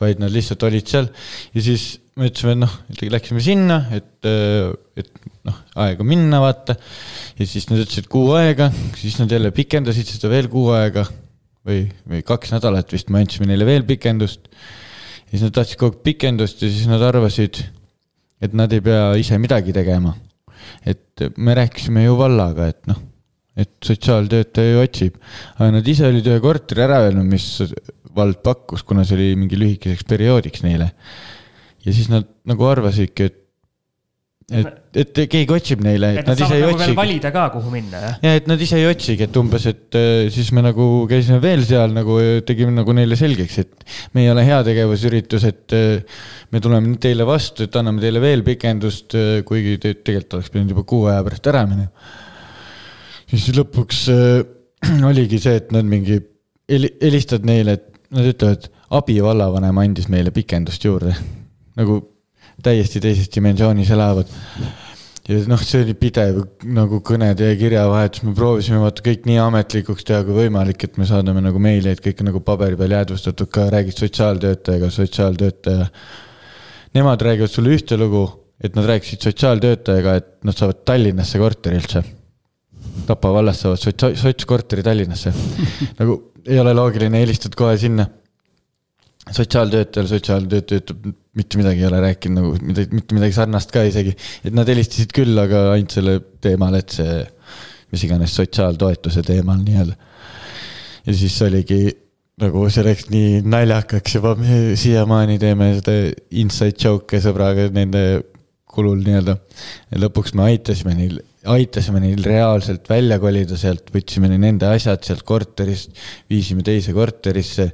vaid nad lihtsalt olid seal ja siis me ütlesime, et noh, läksime sinna, et, et noh, aega minna, vaata. ja siis nad ütlesid kuu aega, siis nad jälle pikendasid seda veel kuu aega või, või kaks nädalat vist, me andsime neile veel pikendust. ja siis nad tahtsid kogu aeg pikendust ja siis nad arvasid, et nad ei pea ise midagi tegema. et me rääkisime ju vallaga, et noh, et sotsiaaltöötaja ju otsib, aga nad ise olid ühe korteri ära öelnud, mis vald pakkus, kuna see oli mingi lühikeseks perioodiks neile. ja siis nad nagu arvasidki, et et, et keegi otsib neile, et nad ise ei nagu otsigi. valida ka, kuhu minna, jah? ja, et nad ise ei otsigi, et umbes, et äh, siis me nagu käisime veel seal nagu tegime nagu neile selgeks, et me ei ole heategevusüritus, et äh, me tuleme nüüd teile vastu, et anname teile veel pikendust, äh, kuigi te tegelikult oleks pidanud juba kuu aja pärast ära minema. Siis lõpuks äh, oligi see, et nad mingi helistad neile, et nad ütlevad, abivallavanem andis meile pikendust juurde. nagu täiesti teises dimensioonis elavad. ja noh, see oli pidev nagu kõnede ja kirjavahetus, me proovisime vaata kõik nii ametlikuks teha kui võimalik, et me saadame nagu meile, et kõik on nagu paberi peal jäädvustatud, ka räägid sotsiaaltöötajaga, sotsiaaltöötaja. Nemad räägivad sulle ühte lugu, et nad rääkisid sotsiaaltöötajaga, et nad saavad Tallinnasse korteri üldse. Tapa vallast saavad sots-, sotskorteri Tallinnasse nagu ei ole loogiline, helistad kohe sinna sotsiaaltöötajal, sotsiaaltöötaja ütleb, mitte midagi ei ole rääkinud nagu midagi, mitte midagi sarnast ka isegi. et nad helistasid küll, aga ainult selle teemal, et see, mis iganes sotsiaaltoetuse teemal nii-öelda. ja siis oligi nagu see läks nii naljakaks juba, me siiamaani teeme seda inside joke'e sõbraga nende kulul nii-öelda. ja lõpuks me aitasime neil aitasime neil reaalselt välja kolida sealt, võtsime nende asjad sealt korterist, viisime teise korterisse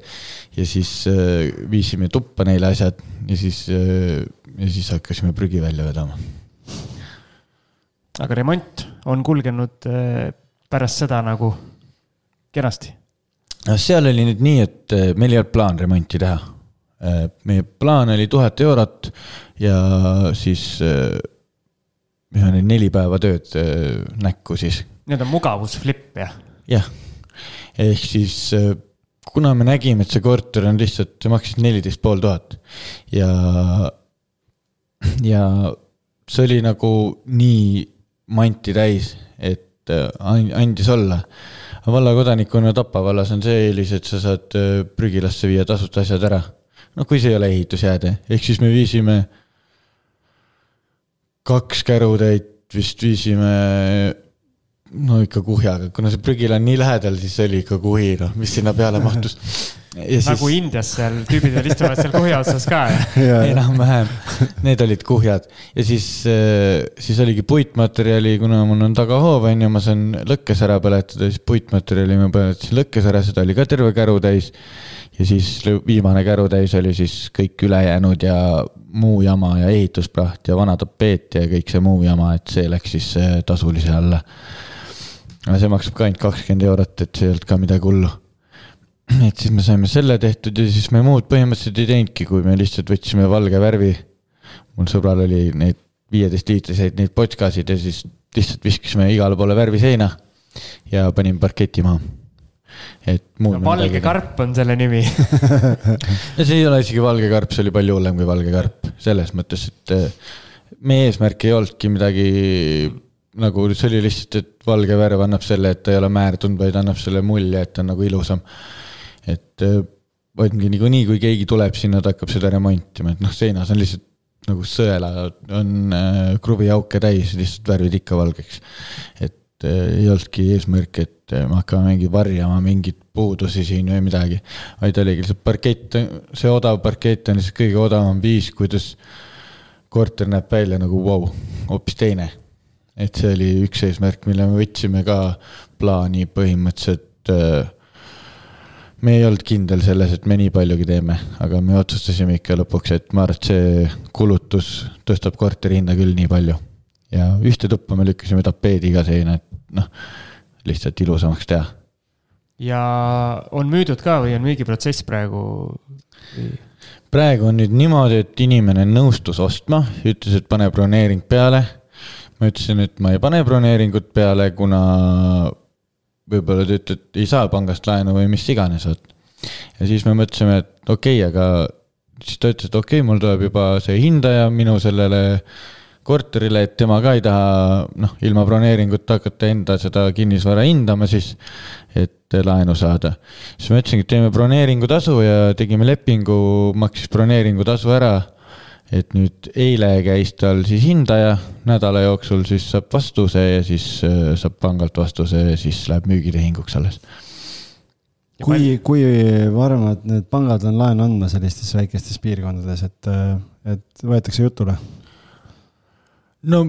ja siis äh, viisime tuppa neile asjad ja siis äh,, ja siis hakkasime prügi välja vedama. aga remont on kulgenud äh, pärast seda nagu kenasti? no seal oli nüüd nii, et meil ei olnud plaan remonti teha. Meie plaan oli tuhat eurot ja siis meil oli neli päeva tööd äh, näkku siis. Need on mugavusflipp, jah? jah, ehk siis äh, kuna me nägime, et see korter on lihtsalt, see maksis neliteist pool tuhat ja, ja see oli nagu nii manti täis, et äh, andis olla. valla kodanikuna Tapa vallas on see eelis, et sa saad prügilasse viia tasuta asjad ära. no kui see ei ole ehitusjääde, ehk siis me viisime kaks kärutäit vist viisime no ikka kuhjaga, kuna see prügila on nii lähedal, siis see oli ikka kuhi, noh, mis sinna peale mahtus. Siis... nagu Indias seal tüübid veel istuvad seal kuhja otsas ka enam-vähem, need olid kuhjad. Ja siis, äh, siis oligi puitmaterjali, kuna mul on tagahoov, on ju, ma saan lõkkes ära põletada, siis puitmaterjali ma põletasin lõkkes ära, seda oli ka terve käru täis. Ja siis viimane kärutäis oli siis kõik ülejäänud ja muu jama ja ehituspraht ja vana tapeet ja kõik see muu jama, et see läks siis tasulise alla. aga see maksab ka ainult kakskümmend eurot, et see ei olnud ka midagi hullu. Et siis me saime selle tehtud ja siis me muud põhimõtteliselt ei teinudki, kui me lihtsalt võtsime valge värvi. mul sõbral oli neid viieteistliitriseid neid potkasid ja siis lihtsalt viskasime igale poole värvi seina ja panime parketi maha et muud no,. valge midagi... karp on selle nimi ja see ei ole isegi valge karp, see oli palju hullem kui valge karp, selles mõttes, et eh, meie eesmärk ei olnudki midagi nagu see oli lihtsalt, et valge värv annab selle, et ta ei ole määrdunud, vaid annab selle mulje, et ta on nagu ilusam. Et eh, ongi niikuinii, kui keegi tuleb sinna, ta hakkab seda remontima, et noh, seinas on lihtsalt nagu sõela on äh, kruvijauke täis, lihtsalt värvid ikka valgeks. et äh, ei olnudki eesmärk, et et me hakkame mingi varjama mingeid puudusi siin või midagi. vaid oligi lihtsalt parkett, see odav parkett on lihtsalt kõige odavam viis, kuidas korter näeb välja nagu vau wow,, hoopis teine. et see oli üks eesmärk, mille me võtsime ka plaani põhimõtteliselt äh, me ei olnud kindel selles, et me nii paljugi teeme, aga me otsustasime ikka lõpuks, et ma arvan, et see kulutus tõstab korteri hinda küll nii palju. ja ühte tuppa me lükkasime tapeediga seina, et noh lihtsalt ilusamaks teha. ja on müüdud ka või on müügiprotsess praegu? praegu on nüüd niimoodi, et inimene nõustus ostma, ütles, et pane broneering peale. ma ütlesin, et ma ei pane broneeringut peale, kuna võib-olla ta ütleb, ei saa pangast laenu või mis iganes, vot. ja siis me mõtlesime, et okei okay,, aga siis ta ütles, et okei okay,, mul tuleb juba see hindaja minu sellele korterile, et tema ka ei taha noh, ilma broneeringuta hakata enda seda kinnisvara hindama siis, et laenu saada. siis ma ütlesingi, et teeme broneeringutasu ja tegime lepingu, maksis broneeringutasu ära. Et nüüd eile käis tal siis hindaja, nädala jooksul siis saab vastuse ja siis äh, saab pangalt vastuse ja siis läheb müügitehinguks alles kui, kui varmad need pangad on laenu andma sellistes väikestes piirkondades, et, et võetakse jutule? no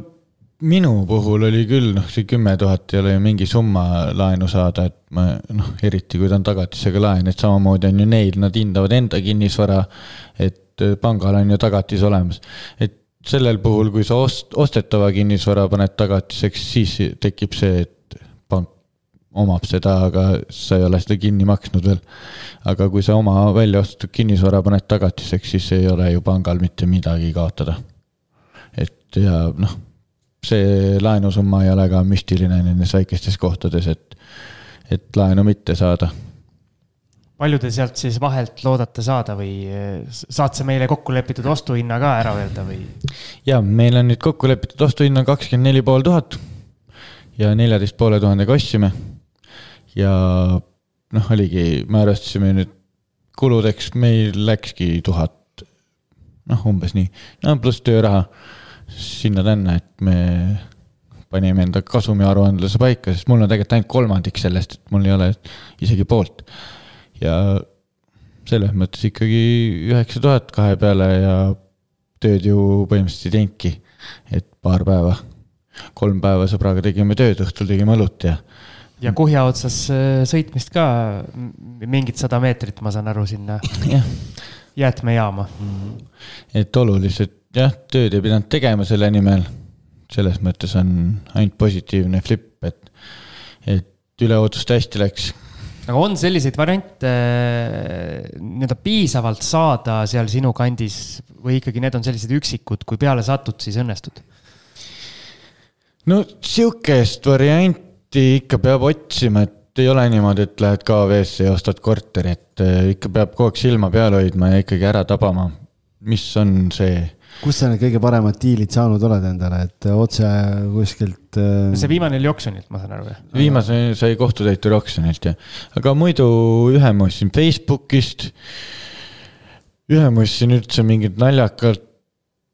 minu puhul oli küll noh, see kümme tuhat ei ole ju mingi summa laenu saada, et ma noh, eriti kui ta on tagatisega laen, et samamoodi on ju neil, nad hindavad enda kinnisvara. et pangal on ju tagatis olemas, et sellel puhul, kui sa ost-, ostetava kinnisvara paned tagatiseks, siis tekib see, et pank omab seda, aga sa ei ole seda kinni maksnud veel. aga kui sa oma välja ostetud kinnisvara paned tagatiseks, siis ei ole ju pangal mitte midagi kaotada. et ja noh, see laenusumma ei ole ka müstiline nendes väikestes kohtades, et, et laenu mitte saada palju te sealt siis vahelt loodate saada või saad sa meile kokku lepitud ostuhinna ka ära öelda või? ja meil on nüüd kokku lepitud ostuhinna kakskümmend neli pool tuhat ja neljateist poole tuhandega ostsime. ja noh, oligi, me arvestasime nüüd kuludeks, meil läkski tuhat, noh, umbes nii, no pluss tööraha sinna-tänna, et me panime enda kasumiaruandluse paika, sest mul on tegelikult ainult kolmandik sellest, et mul ei ole isegi poolt ja selles mõttes ikkagi üheksa tuhat kahe peale ja tööd ju põhimõtteliselt ei teinudki, et paar päeva, kolm päeva sõbraga tegime tööd, õhtul tegime õlut ja. ja kuhja otsas äh, sõitmist ka mingid sada meetrit, ma saan aru, sinna jäätmejaama mm. -hmm. et oluliselt jah, tööd ei pidanud tegema selle nimel. selles mõttes on ainult positiivne flip, et, et üle ootuste hästi läks aga on selliseid variante äh, nii-öelda piisavalt saada seal sinu kandis või ikkagi need on sellised üksikud, kui peale satud, siis õnnestud? no sihukest varianti ikka peab otsima, et ei ole niimoodi, et lähed KV-sse ja ostad korteri, et äh, ikka peab kogu aeg silma peal hoidma ja ikkagi ära tabama, mis on see kus sa need kõige paremad diilid saanud oled endale, et otse kuskilt äh...? see viimane oli oksjonilt, ma saan aru, jah? viimase sai kohtutäituri oksjonilt, jah. aga muidu ühe ma ostsin Facebookist. ühe ma ostsin üldse mingit naljakalt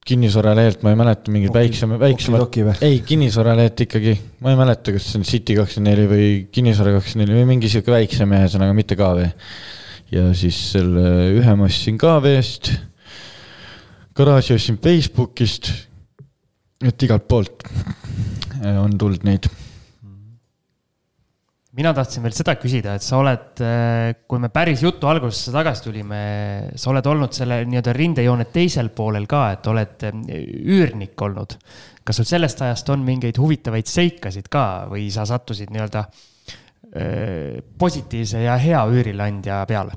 kinnisvaralehelt, ma ei mäleta, mingit väiksema, väiksemat, ei kinnisvaraleht ikkagi, ma ei mäleta, kas see on City kakskümmend neli või Kinnisvara kakskümmend neli või mingi sihuke väiksem, ühesõnaga mitte KV. ja siis selle ühe ma ostsin KV-st garaaži ostsin Facebookist, et igalt poolt on tulnud neid. mina tahtsin veel seda küsida, et sa oled, kui me päris jutu algusesse tagasi tulime, sa oled olnud selle nii-öelda rindejoone teisel poolel ka, et oled üürnik olnud. kas sul sellest ajast on mingeid huvitavaid seikasid ka või sa sattusid nii-öelda positiivse ja hea üürileandja peale?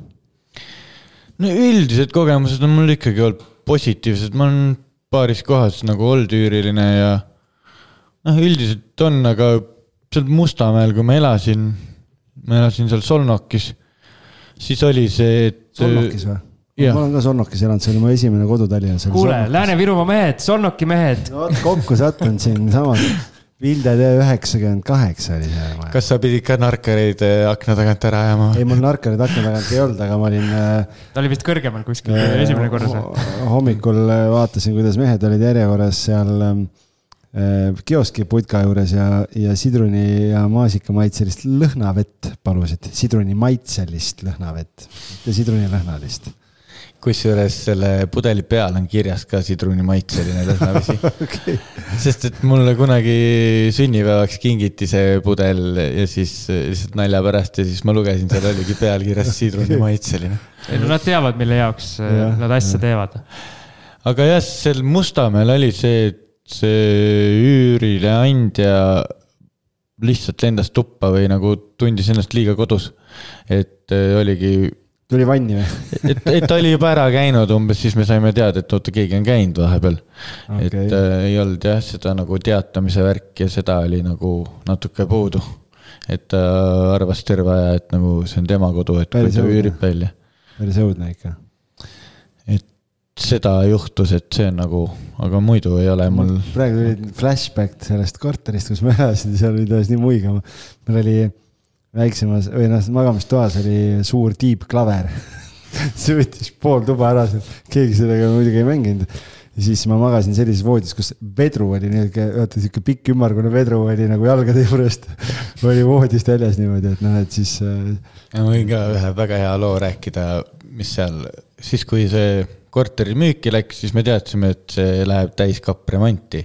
no üldised kogemused on mul ikkagi olnud positiivsed, ma olen paaris kohas nagu oldüüriline ja noh, üldiselt on, aga seal Mustamäel, kui ma elasin, ma elasin seal Solnokis, siis oli see, et. Solnokis või? ma olen ka Solnokis elanud, see oli mu esimene kodu Tallinnas. kuule, Lääne-Virumaa mehed, Solnoki mehed. no vot, kokku sattunud siinsamas Vilde tee üheksakümmend kaheksa oli see maja. kas sa pidid ka narkareid äh, akna tagant ära ajama? ei, mul narkareid akna tagant ei olnud, aga ma olin. Äh, ta oli vist kõrgemal kuskil äh, esimene korras või? hommikul äh, vaatasin, kuidas mehed olid järjekorras seal äh, kioski putka juures ja, ja sidruni ja maasikamaitselist lõhnavett palusid, sidruni maitselist lõhnavett, mitte sidrunilõhnalist kusjuures selle pudeli peal on kirjas ka sidrunimaitseline lõhnavesi okay.. sest et mulle kunagi sünnipäevaks kingiti see pudel ja siis lihtsalt nalja pärast ja siis ma lugesin, seal oligi pealkirjas sidrunimaitseline. ei no nad teavad, mille jaoks äh, ja, nad asja ja. teevad. aga jah, seal Mustamäel oli see, et see üürileandja lihtsalt lendas tuppa või nagu tundis ennast liiga kodus. et äh, oligi tuli vanni või? et, et ta oli juba ära käinud umbes, siis me saime teada, et oota, keegi on käinud vahepeal okay.. et äh, ei olnud jah, seda nagu teatamise värki ja seda oli nagu natuke puudu. et ta äh, arvas terve aja, et nagu see on tema kodu, et kui ta üürib välja. päris õudne ikka. et seda juhtus, et see on nagu, aga muidu ei ole mul. praegu tuli flashback sellest korterist, kus ma elasin, seal oli tõesti nii muigama. meil oli väiksemas või noh, magamistoas oli suur tiibklaver see võttis pool tuba ära, keegi sellega muidugi ei mänginud. ja siis ma magasin sellises voodis, kus vedru oli niisugune, vaata sihuke pikk ümmargune vedru oli nagu jalgade juurest. Oli voodist väljas niimoodi, et noh, et siis äh.... ma võin ka ühe väga hea loo rääkida, mis seal, siis kui see korteri müüki läks, siis me teadsime, et see läheb täiskappremonti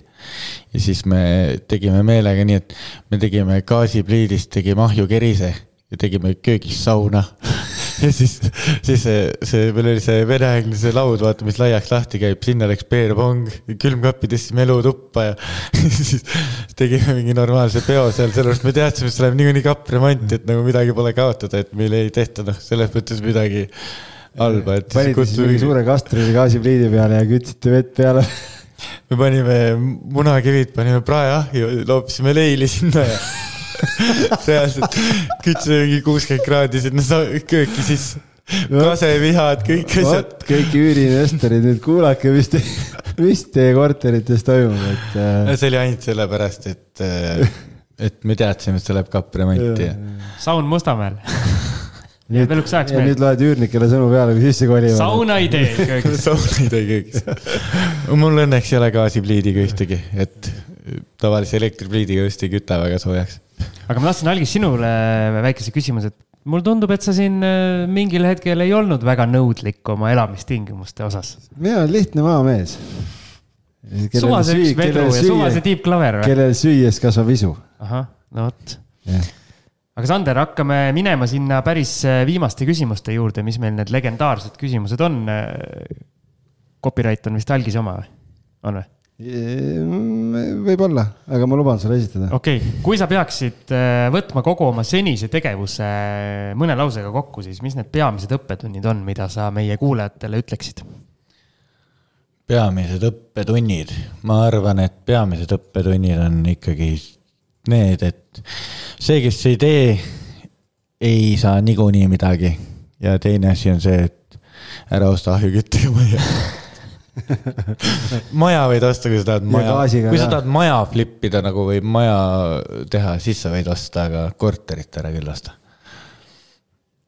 ja siis me tegime meelega nii, et me tegime gaasipliidist, tegime ahjukerise ja tegime köögis sauna ja siis, siis see, see, meil oli see veneaegne see laud, vaata, mis laiaks lahti käib, sinna läks peerpong, külmkappi tõstsime elutuppa ja siis tegime mingi normaalse peo seal, sellepärast me teadsime, et see läheb niikuinii kappremont, et nagu midagi pole kaotada, et meil ei tehta noh, selles mõttes midagi halba, et. panite siis mingi suure kastri gaasipliidi peale ja kütsite vett peale me panime munakivid, panime praeahju, loopisime leili sinna ja reaalselt kütsime mingi kuuskümmend kraadi sinna kööki sisse. kasevihad, kõik asjad. kõik üüriinvestorid, nüüd kuulake, mis te, mis teie korterites toimub, et äh.... see oli ainult sellepärast, et, äh, et me teadsime, et see läheb kappremonti ja. saun Mustamäel nüüd, veel üks ajaks meil. nüüd loed üürnikele sõnu peale, kui sisse kolivad. saunaidee köögis saunaidee köögis. mul õnneks ei ole gaasipliidiga ühtegi, et tavalise elektripliidiga just ei küta väga soojaks aga ma tahtsin, Algis, sinule väikese küsimuse, et mulle tundub, et sa siin äh, mingil hetkel ei olnud väga nõudlik oma elamistingimuste osas. mina olen lihtne maamees. suvase üks vedru ja suvase tiibklaver või? kellel süües kasvab isu. ahah, no vot yeah.. Aga Sander, hakkame minema sinna päris äh, viimaste küsimuste juurde, mis meil need legendaarsed küsimused on. Äh, copyright on vist Algise oma või, on või? Ehm, võib-olla, aga ma luban sulle esitada. okei okay., kui sa peaksid äh, võtma kogu oma senise tegevuse mõne lausega kokku, siis mis need peamised õppetunnid on, mida sa meie kuulajatele ütleksid? peamised õppetunnid, ma arvan, et peamised õppetunnid on ikkagi need, et see, kes ei tee, ei saa niikuinii midagi. ja teine asi on see, et ära osta ahjuküttega majja maja võid osta, kui sa tahad maja, kui sa tahad maja flip ida nagu või maja teha, siis sa võid osta, aga korterit ära küll osta.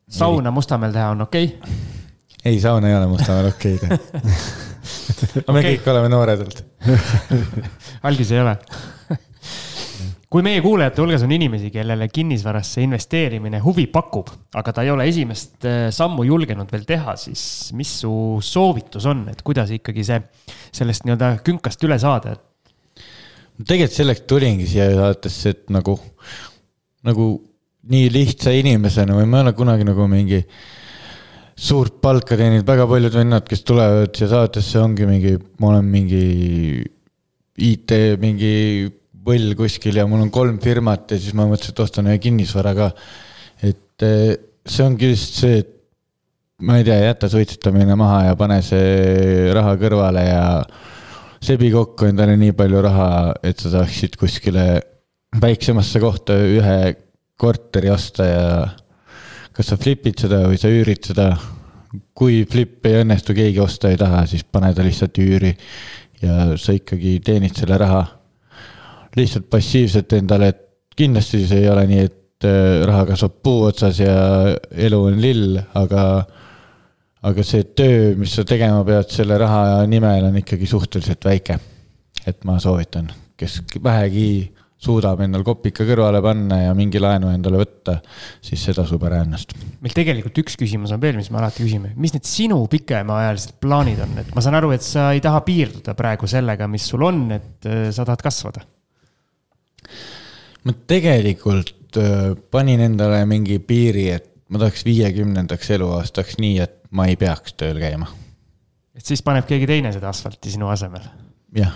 sauna Mustamäel teha on okei okay.? ei, sauna ei ole Mustamäel okei okay teha aga me okay. kõik oleme noored olnud algis ei ole kui meie kuulajate hulgas on inimesi, kellele kinnisvarasse investeerimine huvi pakub, aga ta ei ole esimest äh, sammu julgenud veel teha, siis mis su soovitus on, et kuidas ikkagi see, sellest nii-öelda künkast üle saada? tegelikult selleks tulingi siia saatesse, et nagu, nagu nii lihtsa inimesena või ma ei ole kunagi nagu mingi suurt palka teeninud, väga paljud vennad, kes tulevad siia saatesse, ongi mingi, ma olen mingi IT mingi võll kuskil ja mul on kolm firmat ja siis ma mõtlesin, et ostan ühe kinnisvara ka. et eh, see ongi lihtsalt see, et ma ei tea, jäta suitsetamine maha ja pane see raha kõrvale ja sebi kokku endale nii palju raha, et sa saaksid kuskile väiksemasse kohta ühe korteri osta ja kas sa flipid seda või sa üürid seda. kui flip ei õnnestu, keegi osta ei taha, siis pane ta lihtsalt üüri ja sa ikkagi teenid selle raha lihtsalt passiivselt endale, et kindlasti see ei ole nii, et äh, raha kasvab puu otsas ja elu on lill, aga, aga see töö, mis sa tegema pead selle raha nimel, on ikkagi suhteliselt väike. et ma soovitan, kes vähegi suudab endal kopika kõrvale panna ja mingi laenu endale võtta, siis see tasub ära ennast. meil tegelikult üks küsimus on veel, mis me alati küsime, mis need sinu pikemaajalised plaanid on, et ma saan aru, et sa ei taha piirduda praegu sellega, mis sul on, et äh, sa tahad kasvada ma tegelikult äh, panin endale mingi piiri, et ma tahaks viiekümnendaks eluaastaks nii, et ma ei peaks tööl käima. et siis paneb keegi teine seda asfalti sinu asemel? jah,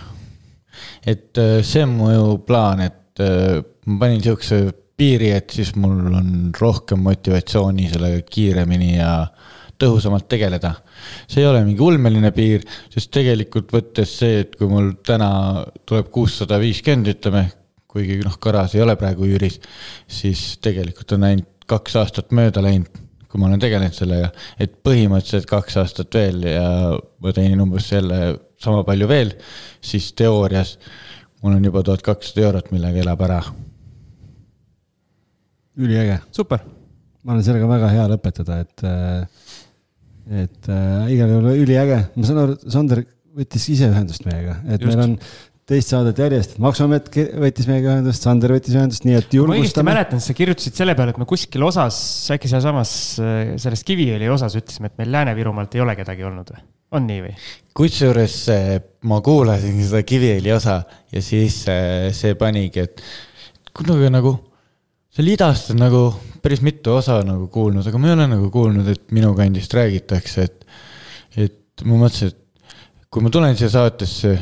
et äh, see on mu ju plaan, et äh, ma panin sihukese piiri, et siis mul on rohkem motivatsiooni sellega kiiremini ja tõhusamalt tegeleda. see ei ole mingi ulmeline piir, sest tegelikult võttes see, et kui mul täna tuleb kuussada viiskümmend, ütleme kuigi noh, garaaž ei ole praegu üüris, siis tegelikult on ainult kaks aastat mööda läinud, kui ma olen tegelenud sellega, et põhimõtteliselt kaks aastat veel ja ma teenin umbes selle sama palju veel, siis teoorias mul on juba tuhat kakssada eurot, millega elab ära. üliäge. super. ma olen sellega väga hea lõpetada, et, et äh, igal juhul üliäge, ma saan aru, Sander võttis ise ühendust meiega, et Just. meil on teist saadet järjest, Maksuamet võttis meiega ühendust, Sander võttis ühendust, nii et julgustame. ma õigesti mäletan, sa kirjutasid selle peale, et me kuskil osas, äkki sealsamas äh, selles Kiviõli osas ütlesime, et meil Lääne-Virumaalt ei ole kedagi olnud või? on nii või? kusjuures ma kuulasin seda Kiviõli osa ja siis see, see panigi, et kuidagi nagu seal idast on nagu päris mitu osa nagu kuulnud, aga ma ei ole nagu kuulnud, et minu kandist räägitakse, et, et ma mõtlesin, et kui ma tulen siia saatesse,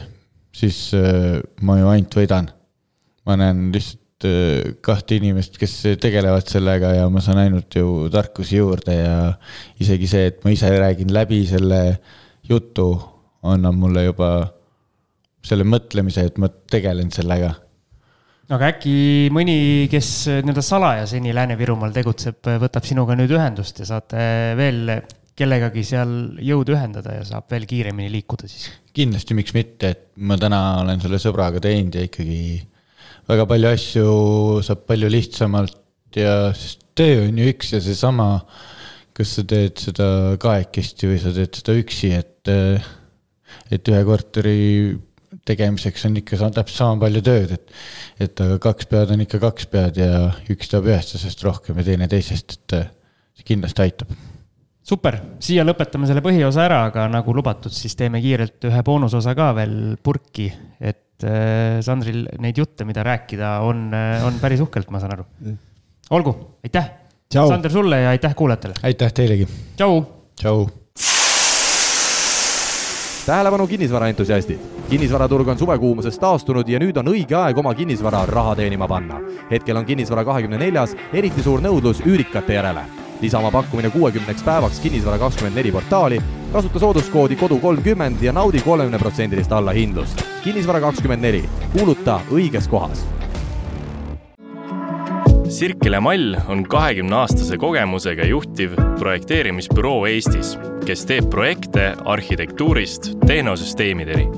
siis äh, ma ju ainult võidan. ma näen lihtsalt äh, kahte inimest, kes tegelevad sellega ja ma saan ainult ju tarkusi juurde ja isegi see, et ma ise räägin läbi selle jutu, annab mulle juba selle mõtlemise, et ma tegelen sellega aga äkki mõni, kes nii-öelda salajaseni Lääne-Virumaal tegutseb, võtab sinuga nüüd ühendust ja saate veel kellegagi seal jõudu ühendada ja saab veel kiiremini liikuda siis? kindlasti, miks mitte, et ma täna olen selle sõbraga teinud ja ikkagi väga palju asju saab palju lihtsamalt ja töö on ju üks ja seesama, kas sa teed seda kahekesti või sa teed seda üksi, et, et ühe korteri tegemiseks on ikka täpselt sama palju tööd, et, et aga kaks pead on ikka kaks pead ja üks teeb ühest asjast rohkem ja teine teisest, et see kindlasti aitab. Super, siia lõpetame selle põhiosa ära, aga nagu lubatud, siis teeme kiirelt ühe boonusosa ka veel purki, et äh, Sandril neid jutte, mida rääkida, on, äh, on päris uhkelt, ma saan aru. olgu, aitäh. Sander sulle ja aitäh kuulajatele. aitäh teilegi. tšau. tšau tähelepanu kinnisvaraentusiastid, kinnisvaraturg on suvekuumusest taastunud ja nüüd on õige aeg oma kinnisvara raha teenima panna. hetkel on kinnisvara kahekümne neljas eriti suur nõudlus üürikate järele. Lisa oma pakkumine kuuekümneks päevaks Kinnisvara kakskümmend neli portaali, kasuta sooduskoodi kodu kolmkümmend ja naudi kolmekümneprotsendilist allahindlust. kinnisvara kakskümmend neli, kuuluta õiges kohas. Sirkele Mall on kahekümne aastase kogemusega juhtiv projekteerimisbüroo Eestis, kes teeb projekte arhitektuurist tehnosüsteemideni